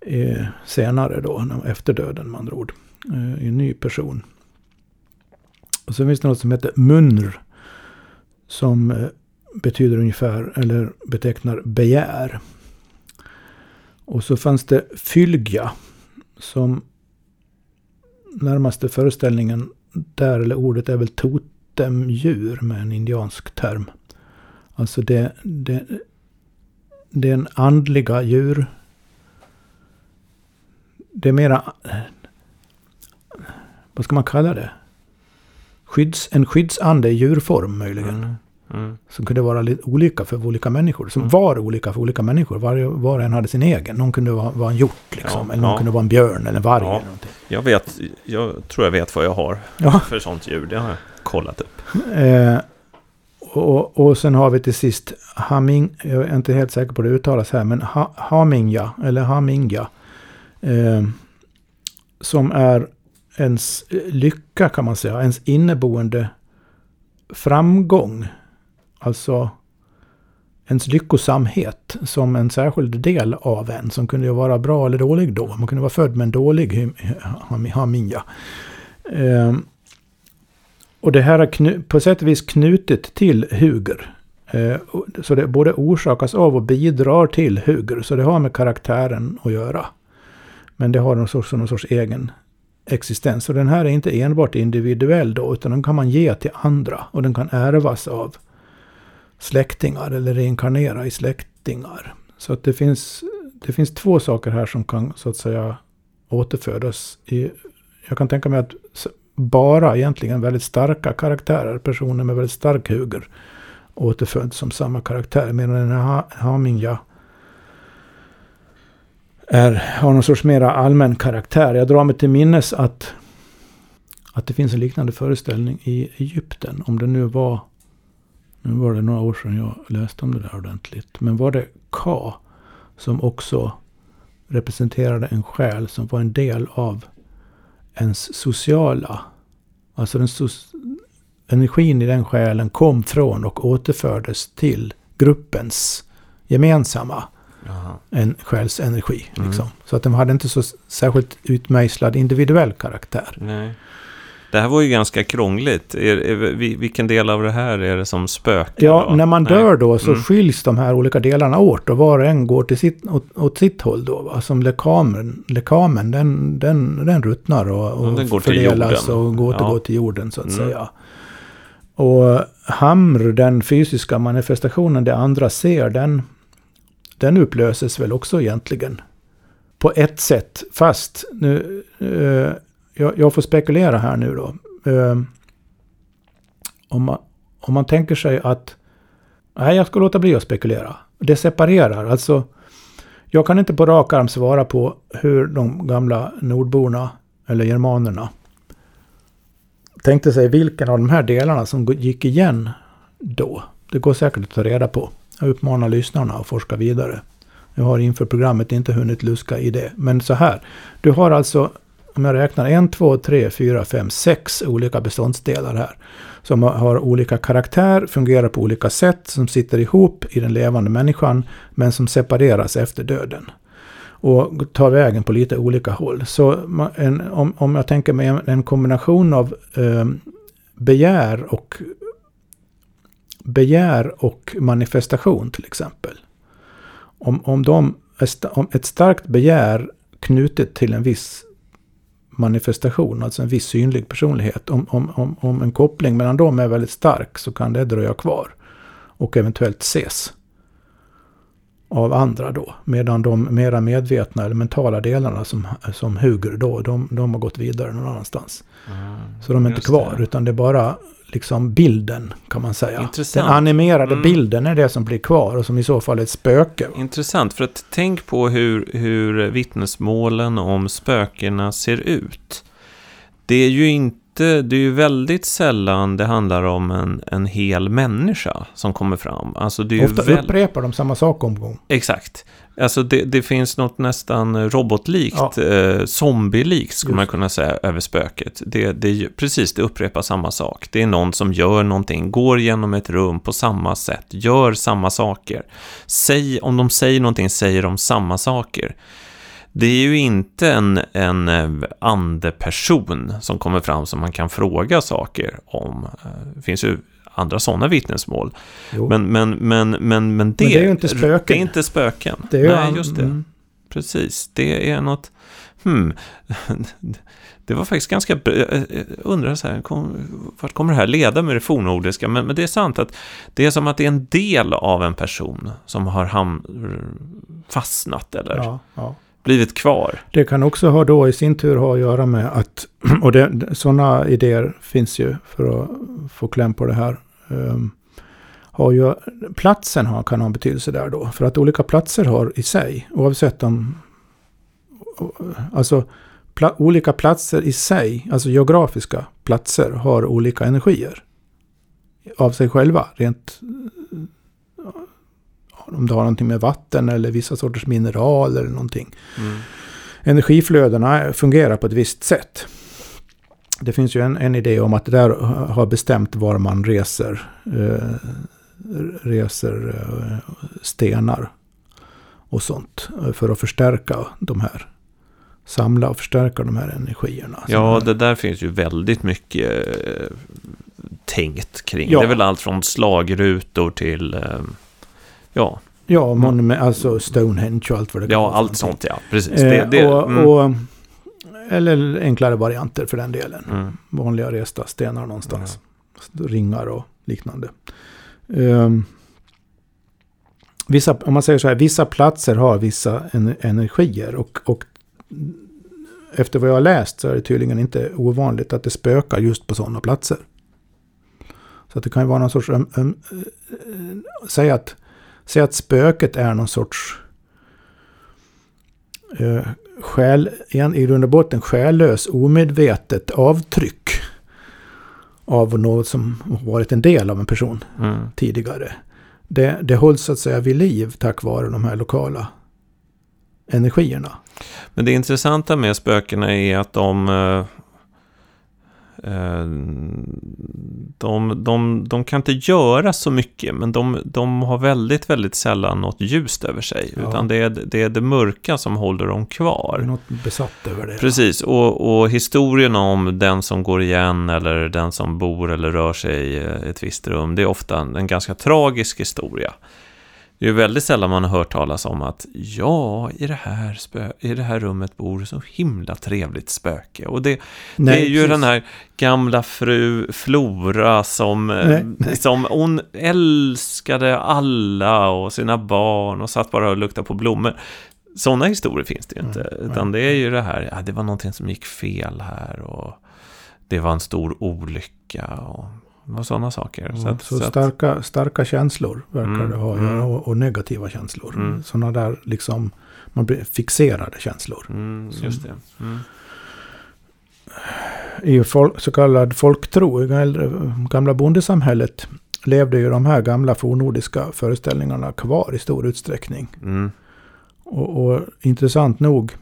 Eh, senare då, efter döden med andra ord. Eh, i en ny person. Och sen finns det något som heter munr. Som eh, betyder ungefär, eller betecknar begär. Och så fanns det fylgja. Som närmaste föreställningen där, eller ordet är väl totemdjur med en indiansk term. Alltså det, det, det är en andliga djur. Det är mera... Eh, vad ska man kalla det? Skydds, en skyddsande i djurform möjligen. Mm. Mm. Som kunde vara lite olika för olika människor. Som mm. var olika för olika människor. Var, var en hade sin egen. Någon kunde vara, vara en hjort liksom. Ja, eller någon ja. kunde vara en björn eller en varg. Ja. Eller någonting. Jag, vet, jag tror jag vet vad jag har ja. för sånt djur. Det har jag kollat upp. Eh, och, och sen har vi till sist Haming, jag är inte helt säker på det uttalas här, men ha, Hamingja, eller Hamingja. Eh, som är ens lycka kan man säga, ens inneboende framgång. Alltså ens lyckosamhet som en särskild del av en som kunde vara bra eller dålig då. Man kunde vara född med en dålig Haminja. Ehm, och det här är på sätt och vis knutet till Huger. Ehm, så det både orsakas av och bidrar till Huger. Så det har med karaktären att göra. Men det har någon sorts, någon sorts egen existens. Och den här är inte enbart individuell då, utan den kan man ge till andra. Och den kan ärvas av släktingar eller reinkarnera i släktingar. Så att det finns, det finns två saker här som kan så att säga återfödas. I, jag kan tänka mig att bara egentligen väldigt starka karaktärer, personer med väldigt stark huger, återföds som samma karaktär. Medan den här ha är, har någon sorts mera allmän karaktär. Jag drar mig till minnes att, att det finns en liknande föreställning i Egypten. Om det nu var, nu var det några år sedan jag läste om det där ordentligt. Men var det Ka som också representerade en själ som var en del av ens sociala, alltså den so energin i den själen kom från och återfördes till gruppens gemensamma en själsenergi. Mm. Liksom. Så att de hade inte så särskilt utmejslad individuell karaktär. Nej. Det här var ju ganska krångligt. Är, är, vilken del av det här är det som spökar? Ja, då? när man Nej. dör då så mm. skiljs de här olika delarna åt och var och en går till sitt, åt, åt sitt håll då. Va? Som lekamen, lekamen den, den, den ruttnar och, och den går fördelas och går ja. till jorden så att mm. säga. Och Hamr, den fysiska manifestationen det andra ser, den den upplöses väl också egentligen. På ett sätt, fast nu, eh, jag, jag, får spekulera här nu då. Eh, om, man, om man tänker sig att, nej jag ska låta bli att spekulera. Det separerar, alltså jag kan inte på rak arm svara på hur de gamla nordborna, eller germanerna, tänkte sig vilken av de här delarna som gick igen då. Det går säkert att ta reda på. Jag uppmanar lyssnarna att forska vidare. Jag har inför programmet inte hunnit luska i det. Men så här. Du har alltså, om jag räknar, en, två, tre, fyra, fem, sex olika beståndsdelar här. Som har olika karaktär, fungerar på olika sätt, som sitter ihop i den levande människan, men som separeras efter döden. Och tar vägen på lite olika håll. Så en, om, om jag tänker mig en, en kombination av eh, begär och begär och manifestation till exempel. Om, om, de, om ett starkt begär knutet till en viss manifestation, alltså en viss synlig personlighet. Om, om, om, om en koppling mellan dem är väldigt stark så kan det dröja kvar. Och eventuellt ses. Av andra då. Medan de mera medvetna eller mentala delarna som, som Huger då, de, de har gått vidare någon annanstans. Mm, så de är inte kvar, det. utan det är bara liksom bilden kan man säga. Intressant. Den animerade mm. bilden är det som blir kvar och som i så fall är ett spöke. Intressant, för att tänk på hur, hur vittnesmålen om spökena ser ut. Det är ju inte det är ju väldigt sällan det handlar om en, en hel människa som kommer fram. Alltså det är Ofta väl... upprepar de samma sak om gång. Exakt. Alltså det, det, finns något nästan robotlikt, ja. eh, zombielikt skulle Just. man kunna säga över spöket. Det, det, precis, det upprepar samma sak. Det är någon som gör någonting, går genom ett rum på samma sätt, gör samma saker. Säg, om de säger någonting säger de samma saker. Det är ju inte en, en eh, andeperson som kommer fram som man kan fråga saker om. Eh, det finns ju andra sådana vittnesmål. Men, men, men, men, men, det, men det är ju inte spöken. Det är inte spöken. Det är Nej, just det. Mm. Precis. Det är något... Hmm. Det var faktiskt ganska... Jag undrar så här, kom, vart kommer det här leda med det fornnordiska? Men, men det är sant att det är som att det är en del av en person som har ham, fastnat eller Ja, ja blivit kvar. Det kan också ha då i sin tur ha att göra med att, och det, sådana idéer finns ju för att få kläm på det här. Um, har ju, platsen har, kan ha en betydelse där då. För att olika platser har i sig, oavsett om... Alltså pla, olika platser i sig, alltså geografiska platser, har olika energier. Av sig själva, rent... Om det har någonting med vatten eller vissa sorters mineral eller någonting. Mm. Energiflödena fungerar på ett visst sätt. Det finns ju en, en idé om att det där har bestämt var man reser, eh, reser eh, stenar och sånt. eh, För att förstärka de här, samla och förstärka de här energierna. Ja, det där finns ju väldigt mycket eh, tänkt kring. Ja. Det är väl allt från slagrutor till... Ja, ja monument, alltså Stonehenge och allt vad det ja, allt sånt ja. Precis. Eh, Det, det, och, mm, och, eller enklare varianter för den delen. mm, vanliga resta stenar någonstans. Ringar och liknande. Ehm, vissa, om man säger så här, vissa platser har vissa en, energier. Och, och efter vad jag har läst så är det tydligen inte ovanligt att det spökar just på sådana platser. Så att det kan ju vara någon sorts... Um, um, eh, säg, att, säg att spöket är någon sorts... Uh, själ, igen, i grund och botten själlös, omedvetet avtryck av något som varit en del av en person mm. tidigare. Det, det hålls så att säga vid liv tack vare de här lokala energierna. Men det intressanta med spökena är att de... eh, De, de, de kan inte göra så mycket, men de, de har väldigt, väldigt sällan något ljust över sig. Ja. Utan det är, det är det mörka som håller dem kvar. något besatt över det. Precis, och, och historien om den som går igen eller den som bor eller rör sig i ett visst rum, det är ofta en ganska tragisk historia. Det är ju väldigt sällan man har hört talas om att ja, i det här, spö- i det här rummet bor så himla trevligt spöke. Och det, Nej, det är ju precis. den här gamla fru Flora som, eh, Nej, nej. som hon älskade alla och sina barn och satt bara och luktade på blommor. Sådana historier finns det ju inte. Mm, utan det är ju det här, ja, det var någonting som gick fel här och det var en stor olycka och, och sådana saker. Ja, så att, så så att, starka, starka känslor verkar Mm, det ha mm. och, och negativa känslor. Mm. Sådana där liksom, man blir fixerade känslor. mm, just det. Mm. I folk, så kallad folktro, i gamla bondesamhället, levde ju de här gamla fornnordiska föreställningarna kvar i stor utsträckning. Mm. Och, och intressant nog,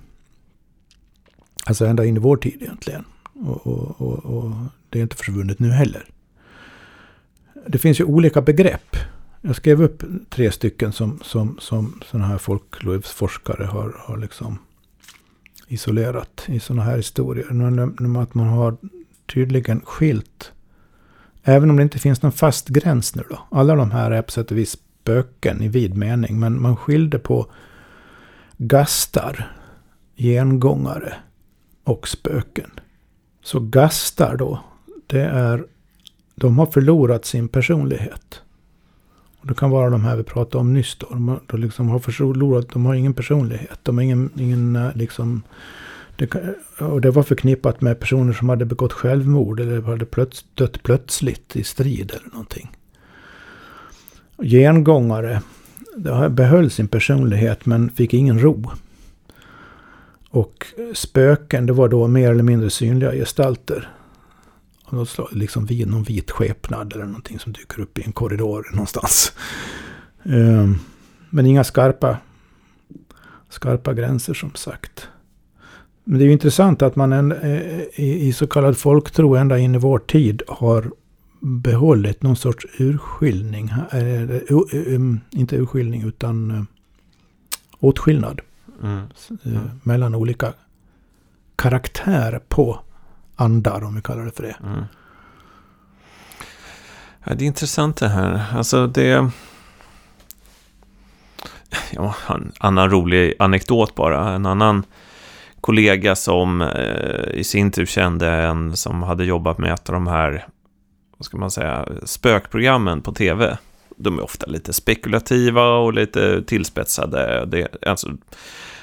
alltså ända in i vår tid egentligen. Och, och, och, och det är inte försvunnet nu heller. Det finns ju olika begrepp. Jag skrev upp tre stycken som, som, som sådana här folklivsforskare har, har liksom isolerat i sådana här historier. Men, men att man har tydligen skilt, även om det inte finns någon fast gräns nu då. Alla de här är på sätt och vis spöken i vid mening. Men man skilde på gastar, gengångare och spöken. Så gastar då, det är, de har förlorat sin personlighet. Och det kan vara de här vi pratade om nyss då. De har, de liksom har förlorat, de har ingen personlighet. De har ingen, ingen eh, liksom... Det, och det var förknippat med personer som hade begått självmord eller hade plöts, dött plötsligt i strid eller någonting. Gengångare behöll sin personlighet men fick ingen ro. Och spöken, det var då mer eller mindre synliga gestalter. Av något slag, liksom vid, någon vit skepnad eller någonting som dyker upp i en korridor någonstans. Ehm, Men inga skarpa, skarpa gränser som sagt. Men det är ju intressant att man en, eh, i, i så kallad folktro ända in i vår tid har behållit någon sorts urskiljning. Eh, um, Inte urskiljning utan eh, åtskillnad Mm. eh, mellan olika karaktärer på andar om vi kallar det för det. Mm. Ja, det är intressant det här. Alltså det... Ja, en annan rolig anekdot bara. En annan kollega som eh, i sin tur kände en som hade jobbat med ett av de här, vad ska man säga, spökprogrammen på tv. De är ofta lite spekulativa och lite tillspetsade. Det, alltså,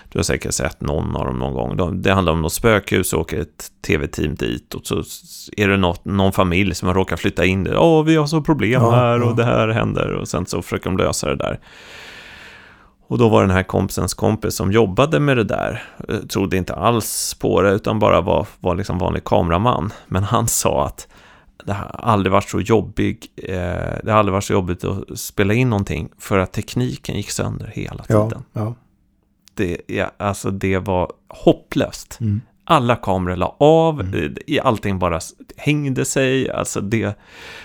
du har säkert sett någon av dem någon gång. Det handlar om något spökhus och åker ett tv-team dit och så är det något, någon familj som har råkat flytta in där. Åh, vi har så problem ja, här och ja. det här händer och sen så försöker de lösa det där. Och då var den här kompisens kompis som jobbade med det där, eh, trodde inte alls på det utan bara var, var liksom vanlig kameraman. Men han sa att det har aldrig varit så jobbig, eh, det har aldrig varit så jobbigt att spela in någonting för att tekniken gick sönder hela tiden. Ja, ja. Det, ja, alltså det var hopplöst. Mm. Alla kameror la av, mm. Eh, allting bara hängde sig. Alltså det,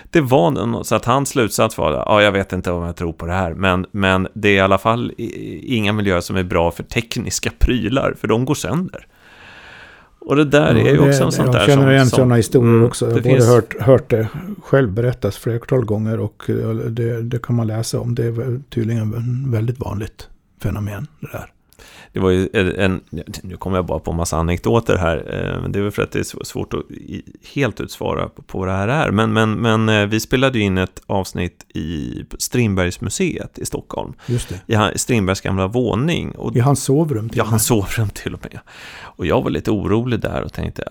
det var något, så att hans slutsats var, ja, jag vet inte om jag tror på det här, men, men det är i alla fall inga miljöer som är bra för tekniska prylar, för de går sönder. Och det där ja, är ju också en sån där Jag känner igen sådana historier mm, också. Jag har både finns... hört, hört det själv berättas flertal gånger och det, det kan man läsa om. Det är tydligen väldigt vanligt fenomen det där. Det var ju en, nu kommer jag bara på en massa anekdoter här, eh, det är väl för att det är svårt att helt utsvara på vad det här är, men, men, men eh, vi spelade in ett avsnitt i Strindbergsmuseet i Stockholm. Just det. I Strindbergs gamla våning. Och, I hans sovrum till Ja, hans sovrum till och med. Och jag var lite orolig där och tänkte,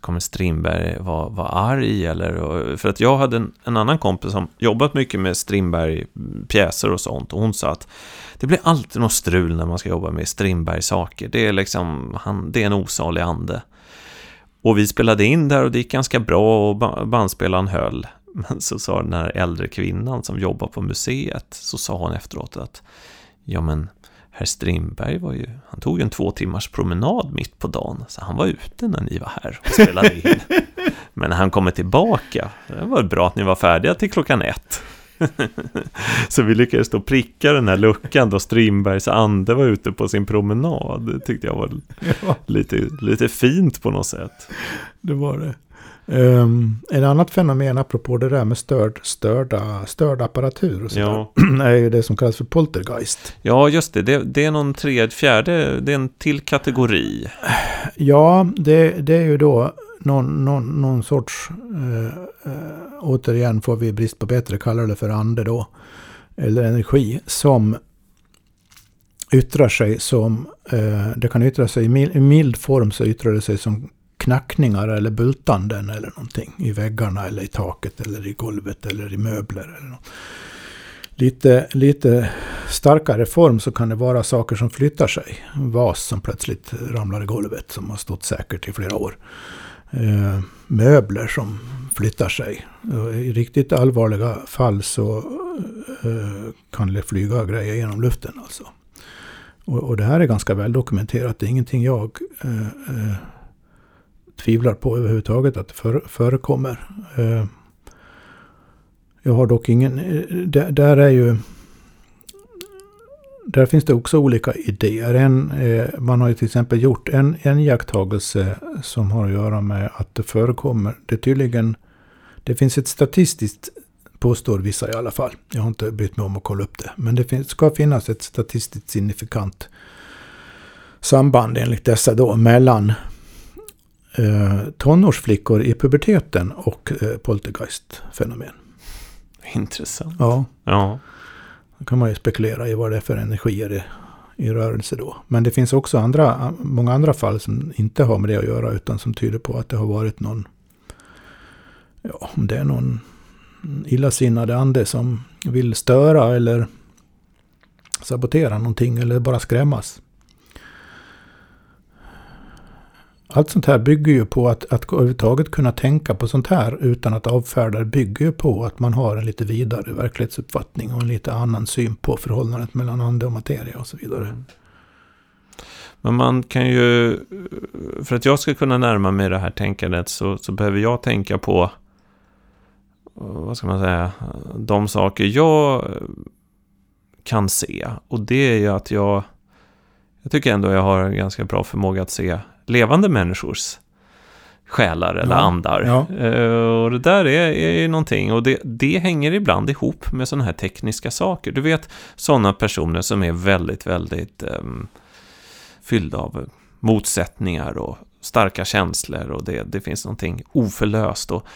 kommer Strindberg vara, vara arg eller? För att jag hade en, en annan kompis som jobbat mycket med Strindberg-pjäser och sånt och hon sa att det blir alltid något strul när man ska jobba med Strindbergs saker. Det är liksom, han, det är en osalig ande. Och vi spelade in där och det gick ganska bra och bandspelaren höll. Men så sa den här äldre kvinnan som jobbar på museet, så sa hon efteråt att ja men herr Strindberg var ju, han tog ju en två timmars promenad mitt på dagen, så han var ute när ni var här och spelade in. Men när han kommer tillbaka, det var bra att ni var färdiga till klockan ett. så vi lyckades då pricka den här luckan då Strindbergs ande var ute på sin promenad. Det tyckte jag var ja. lite, lite fint på något sätt. Det var det. Um, en annat fenomen apropå det där med störd, störda, störd apparatur och sådär, ja. är ju det som kallas för poltergeist. Ja, just det. Det, det är någon tredje, fjärde, det är en till kategori. Ja, det, det är ju då någon, någon, någon sorts, eh, eh, återigen får vi brist på bättre kallar det för ande då, eller energi, som yttrar sig som, eh, det kan yttra sig i mild, i mild form så yttrar det sig som knackningar eller bultanden eller någonting i väggarna eller i taket eller i golvet eller i möbler. Eller något. Lite, lite starkare form så kan det vara saker som flyttar sig. En vas som plötsligt ramlar i golvet som har stått säkert i flera år eh, möbler som flyttar sig. I riktigt allvarliga fall så eh, kan det flyga grejer genom luften. Alltså. Och, och, det här är ganska väl dokumenterat. Det är ingenting jag eh, eh tvivlar på överhuvudtaget att det för, förekommer. Eh, jag har dock ingen... Eh, där, där är ju där finns det också olika idéer. En, eh, man har ju till exempel gjort en, en iakttagelse som har att göra med att det förekommer. Det tydligen, det finns ett statistiskt, påstår vissa i alla fall. Jag har inte brytt mig om att kolla upp det. Men det finns, ska finnas ett statistiskt signifikant samband enligt dessa då mellan eh, tonårsflickor i puberteten och eh, poltergeist-fenomen. Intressant. Ja. ja. Då kan man ju spekulera i vad det är för energier i, i rörelse då. Men det finns också andra, många andra fall som inte har med det att göra utan som tyder på att det har varit någon, ja, om det är någon illasinnad ande som vill störa eller sabotera någonting eller bara skrämmas. Allt sånt här bygger ju på att, att överhuvudtaget kunna tänka på sånt här utan att avfärda det bygger ju på att man har en lite vidare verklighetsuppfattning och en lite annan syn på förhållandet mellan ande och materia och så vidare. Mm. Men man kan ju, för att jag ska kunna närma mig det här tänkandet så, så behöver jag tänka på, vad ska man säga, de saker jag kan se. Och det är ju att jag, jag tycker ändå jag har en ganska bra förmåga att se levande människors själar eller ja, andar. Ja. Uh, och det där är, är någonting, och det, det hänger ibland ihop med sådana här tekniska saker. Du vet, sådana personer som är väldigt, väldigt um, fyllda av motsättningar och starka känslor och det, det finns någonting oförlöst. Och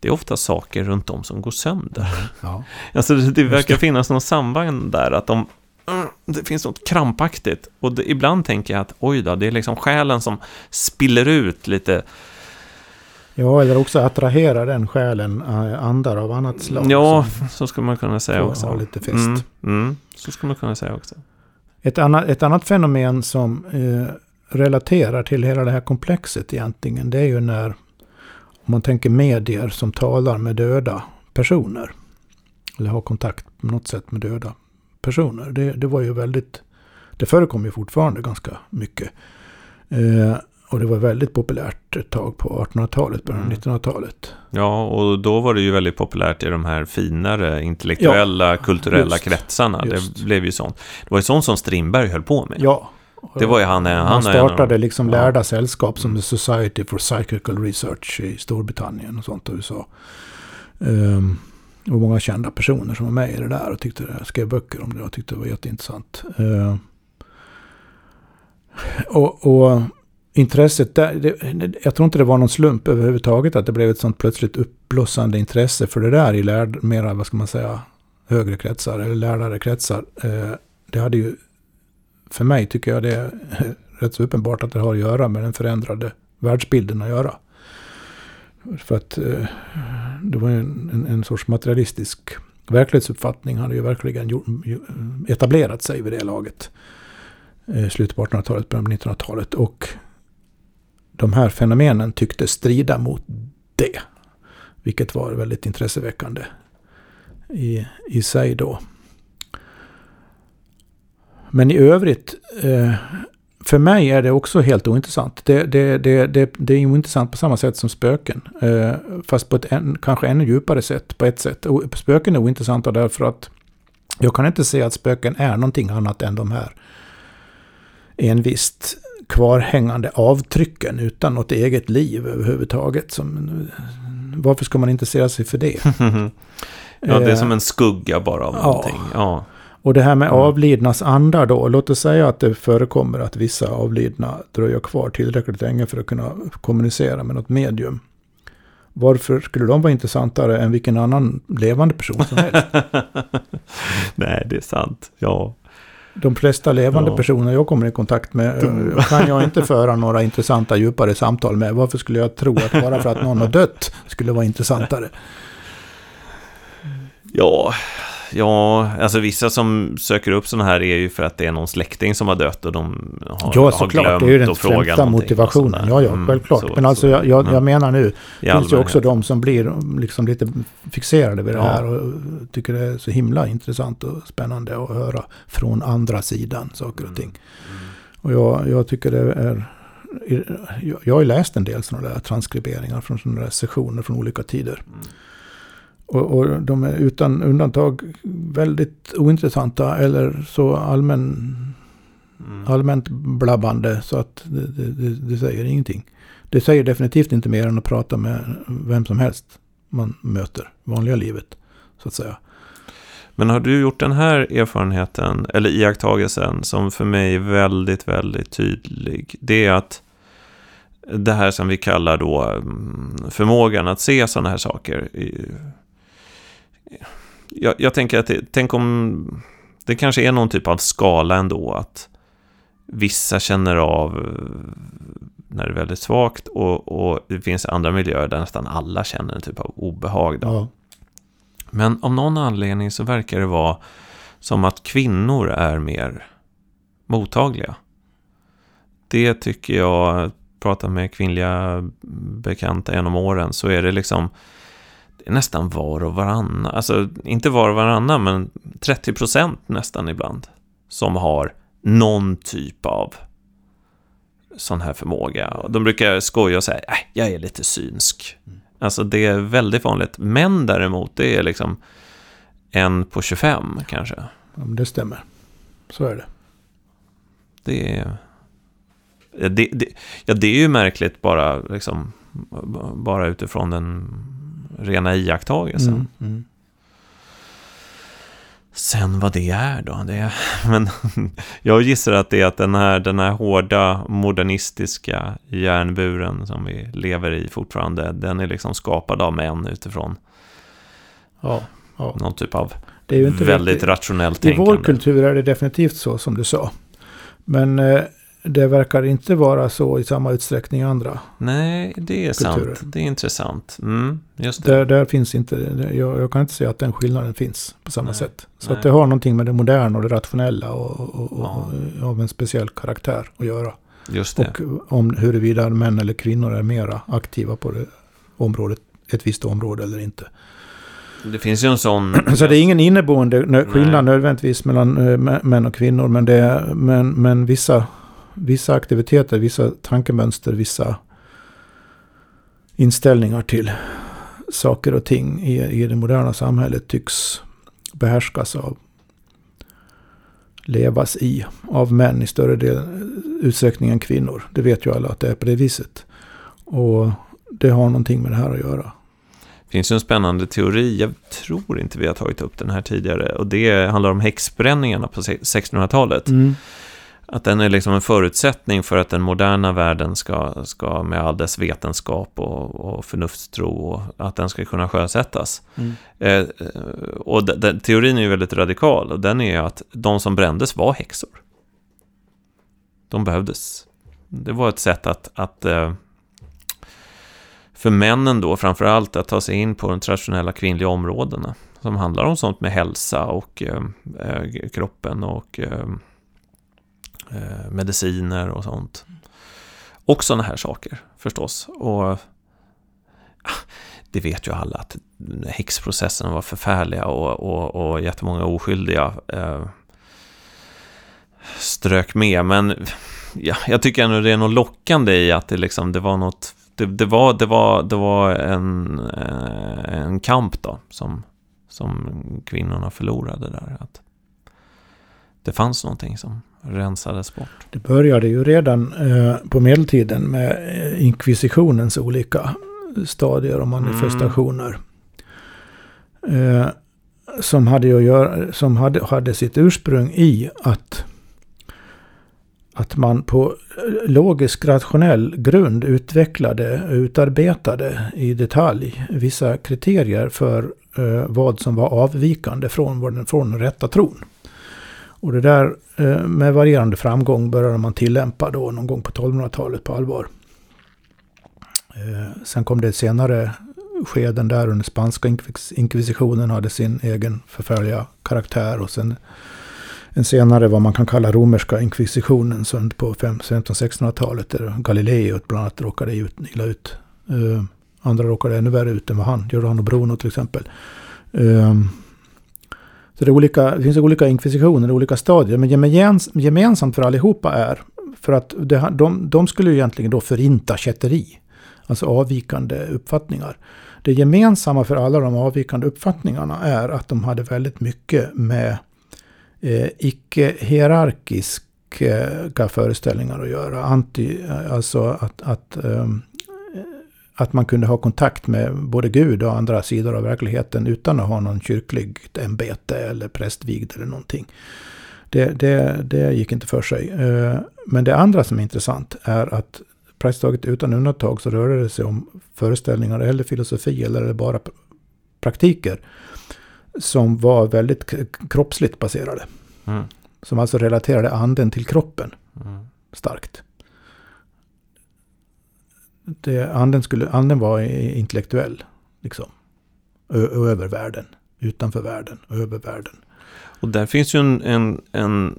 det är ofta saker runt om som går sönder. Ja. Alltså det, det verkar finnas något samband där, att mm, det finns något krampaktigt. Och det, ibland tänker jag att oj då, det är liksom själen som spiller ut lite. ja, eller också attraherar den själen eh, andar av annat slag. Ja, så skulle man kunna säga också. ha lite fest. Mm, mm, så skulle man kunna säga också. Ett, annat, ett annat fenomen som eh, relaterar till hela det här komplexet egentligen, det är ju när om man tänker medier som talar med döda personer. Eller har kontakt på något sätt med döda personer. Det, det var ju väldigt, det förekommer ju fortfarande ganska mycket. Eh, och det var väldigt populärt ett tag på 1800-talet, början av Mm. 1900-talet. Ja, och då var det ju väldigt populärt i de här finare intellektuella, kulturella just, kretsarna. just. Det blev ju sånt. Det var ju sånt som Strindberg höll på med. Ja. Det var ju han, han Han startade liksom Ja. lärda sällskap som The Society for Psychical Research i Storbritannien och sånt i USA. Um, och många kända personer som var med i det där och tyckte det, skrev böcker om det och tyckte det var jätteintressant. Eh, och, och intresset där, det, det- jag tror inte det var någon slump överhuvudtaget att det blev ett sånt plötsligt uppblossande intresse för det där i lärd, mera, vad ska man säga, högre kretsar eller lärare kretsar. Eh, det hade ju, för mig tycker jag det är rätt så uppenbart att det har att göra med den förändrade världsbilden att göra. För att eh, det var en, en, en sorts materialistisk verklighetsuppfattning hade ju verkligen gjort, eh, etablerat sig vid det laget. Eh, slutet på 1800-talet, början på 1900-talet. Och de här fenomenen tyckte strida mot det. Vilket var väldigt intresseväckande i, i sig då. Men i övrigt, eh, för mig är det också helt ointressant. Det, det, det, det, det är ointressant på samma sätt som spöken. Eh, fast på ett än, kanske ännu djupare sätt, på ett sätt. O- Spöken är ointressanta därför att jag kan inte se att spöken är någonting annat än de här envist kvarhängande avtrycken utan något eget liv överhuvudtaget. Som, varför ska man intressera sig för det? Ja, det är Eh, som en skugga bara av ja. någonting. Ja. Och det här med avlidnas andar då. Låt oss säga att det förekommer att vissa avlidna dröjer kvar tillräckligt länge för att kunna kommunicera med något medium. Varför skulle de vara intressantare än vilken annan levande person som helst? Nej, det är sant. Ja. De flesta levande Ja. personer jag kommer i kontakt med eh, kan jag inte föra några intressanta djupare samtal med. Varför skulle jag tro att bara för att någon har dött skulle vara intressantare? Ja, ja, alltså vissa som söker upp sådana här är ju för att det är någon släkting som har dött och de har, Ja, har såklart. glömt Det är ju den främsta motivationen. Ja, ja, Mm, självklart. så- Men alltså så. jag, jag, jag menar nu, det finns ju också de som blir liksom lite fixerade vid det Ja. här och tycker det är så himla intressant och spännande att höra från andra sidan saker och ting. Mm. Och jag, jag tycker det är... Jag har ju läst en del sådana där transkriberingar från sådana där sessioner från olika tider. Mm. Och, och de är utan undantag väldigt ointressanta eller så allmän, Mm. allmänt blabbande så att det, det, det, säger ingenting. Det säger definitivt inte mer än att prata med vem som helst man möter vanliga livet. Så att säga. Men har du gjort den här erfarenheten, eller iakttagelsen, som för mig är väldigt, väldigt tydlig. Det är att det här som vi kallar då mm, förmågan att se sådana här saker. Jag, jag tänker att det, tänk om det kanske är någon typ av skala ändå, att vissa känner av eh, när det är väldigt svagt och, och det finns andra miljöer där nästan alla känner en typ av obehag. Då. Ja. Men av någon anledning så verkar det vara som att kvinnor är mer mottagliga. Det tycker jag, pratar med kvinnliga bekanta genom åren, så är det liksom nästan var och varannan, alltså inte var och varannan, men 30 procent nästan ibland, som har någon typ av sån här förmåga. De brukar skoja och säga, äh, jag är lite synsk. Alltså det är väldigt vanligt. Män däremot, det är liksom en på 25 kanske. Ja, men det stämmer. Så är det. Det är... Det, det, ja, det är ju märkligt bara, liksom, bara utifrån den rena iakttagelsen. Mm, mm. Sen vad det är då? Det är, men jag gissar att det är att den här, den här hårda modernistiska järnburen som vi lever i fortfarande, den är liksom skapad av män utifrån Ja, ja. någon typ av väldigt riktigt- rationellt I tänkande. vår kultur är det definitivt så som du sa. Men eh, det verkar inte vara så i samma utsträckning i andra. Nej, det är Kulturer. sant. Det är intressant. Mm, just det. Där, där finns inte, jag, jag kan inte säga att den skillnaden finns på samma Nej, sätt. Så nej. att det har någonting med det moderna och det rationella och, och, och, Ja. och av en speciell karaktär att göra. Just det. Och om huruvida män eller kvinnor är mera aktiva på det området, ett visst område eller inte. Det finns ju en sån... Så det är ingen inneboende skillnad Nej. nödvändigtvis mellan eh, mä- män och kvinnor. Men, det är, men, men vissa, vissa aktiviteter, vissa tankemönster, vissa inställningar till saker och ting i, i det moderna samhället tycks behärskas av, levas i av män i större del, utsträckning än kvinnor. Det vet ju alla att det är på det viset. Och det har någonting med det här att göra. Det finns ju en spännande teori, jag tror inte vi har tagit upp den här tidigare, och det handlar om häxbränningarna på 1600-talet. Att den är liksom en förutsättning för att den moderna världen ska, ska med all dess vetenskap och, och förnuftstro, och att den ska kunna sjösättas. Mm. Eh, eh, och de, den, teorin är ju väldigt radikal, och den är att de som brändes var häxor. De behövdes. Det var ett sätt att, att eh, för männen då framför allt att ta sig in på de traditionella kvinnliga områdena. Som handlar om sånt med hälsa och eh, eh, kroppen och eh, mediciner och sånt. Och sådana här saker förstås. Och ah, det vet ju alla att häxprocesserna var förfärliga och, och, och jättemånga oskyldiga eh, strök med. Men ja, jag tycker ändå det är något lockande i att det, liksom, det var något det, det, var, det, var, det var en, eh, en kamp då som, som kvinnorna förlorade där. Att det fanns någonting som rensades bort. Det började ju redan eh, på medeltiden med eh, inkvisitionens olika stadier och manifestationer. Eh, som hade, att göra, som hade, hade sitt ursprung i att, att man på logisk rationell grund utvecklade, utarbetade i detalj vissa kriterier för eh, vad som var avvikande från, från den rätta tron. Och det där eh, med varierande framgång började man tillämpa då någon gång på 1200-talet på allvar. Eh, sen kom det senare skeden där under spanska inkvisitionen hade sin egen förfärliga karaktär och sen en senare vad man kan kalla romerska inkvisitionen som på 1500-1600-talet där Galileo bland annat råkade ut, illa ut. Eh, andra råkade ännu värre ut än vad han, Giordano Bruno till exempel. Så det, är olika, det finns olika inkvisitioner, olika stadier. Men gemensamt för allihopa är för att det, de, de skulle ju egentligen då förinta kätteri. Alltså avvikande uppfattningar. Det gemensamma för alla de avvikande uppfattningarna är att de hade väldigt mycket med eh, icke-hierarkiska eh, föreställningar att göra. Anti, eh, alltså att, att, ehm, att man kunde ha kontakt med både Gud och andra sidor av verkligheten utan att ha någon kyrkligt ämbete eller prästvigd eller någonting. Det, det, det gick inte för sig. Eh, Men det andra som är intressant är att praktiskt taget utan undantag så rör det sig om föreställningar eller filosofi eller bara pr- praktiker som var väldigt kroppsligt baserade. Mm. Som alltså relaterade anden till kroppen Mm. starkt. Det, anden, skulle, anden var intellektuell, liksom. Ö, över världen, utanför världen, över världen. Och där finns ju en, en, en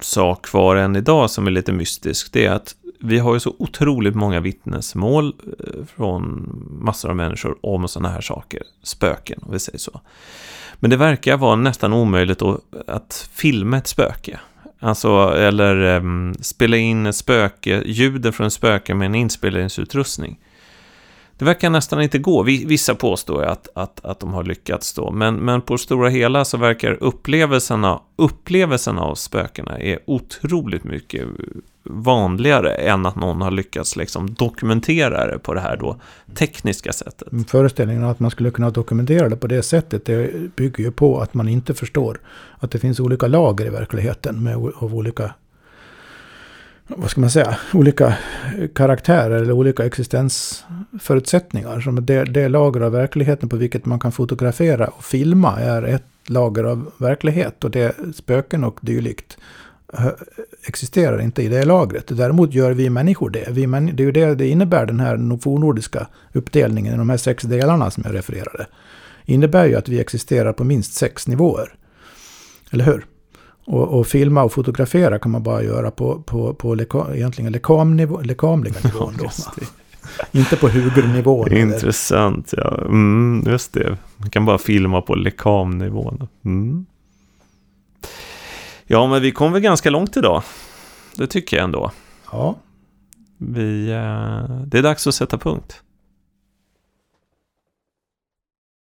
sak kvar än idag som är lite mystisk. Det är att vi har ju så otroligt många vittnesmål eh, från massor av människor om sådana här saker. Spöken, om vi säger så. Men det verkar vara nästan omöjligt att, att filma ett spöke. Alltså, eller um, spela in ett spöke, ljudet från spöken med en inspelningsutrustning. Det verkar nästan inte gå. Vissa påstår ju att, att, att de har lyckats då, men, men på det stora hela så verkar upplevelserna, upplevelserna av spökena är otroligt mycket vanligare än att någon har lyckats liksom dokumentera det på det här då tekniska sättet. Föreställningen att man skulle kunna dokumentera det på det sättet det bygger ju på att man inte förstår att det finns olika lager i verkligheten med, av olika vad ska man säga, olika karaktärer eller olika existensförutsättningar. Som det, det lager av verkligheten på vilket man kan fotografera och filma är ett lager av verklighet och det spöken och dylikt existerar inte i det lagret. Däremot gör vi människor det. Vi män, det är ju det det innebär, den här fornordiska uppdelningen i de här sex delarna som jag refererade. innebär ju att vi existerar på minst sex nivåer. Eller hur? Och, och filma och fotografera kan man bara göra på, på, på leka, egentligen lekamnivå, lekamliga nivån. Då. Inte på hugernivån. Intressant, eller? ja. Mm, just det. Man kan bara filma på lekamnivån. Mm. Ja, men vi kom väl ganska långt idag. Det tycker jag ändå. Ja. Vi, eh, det är dags att sätta punkt.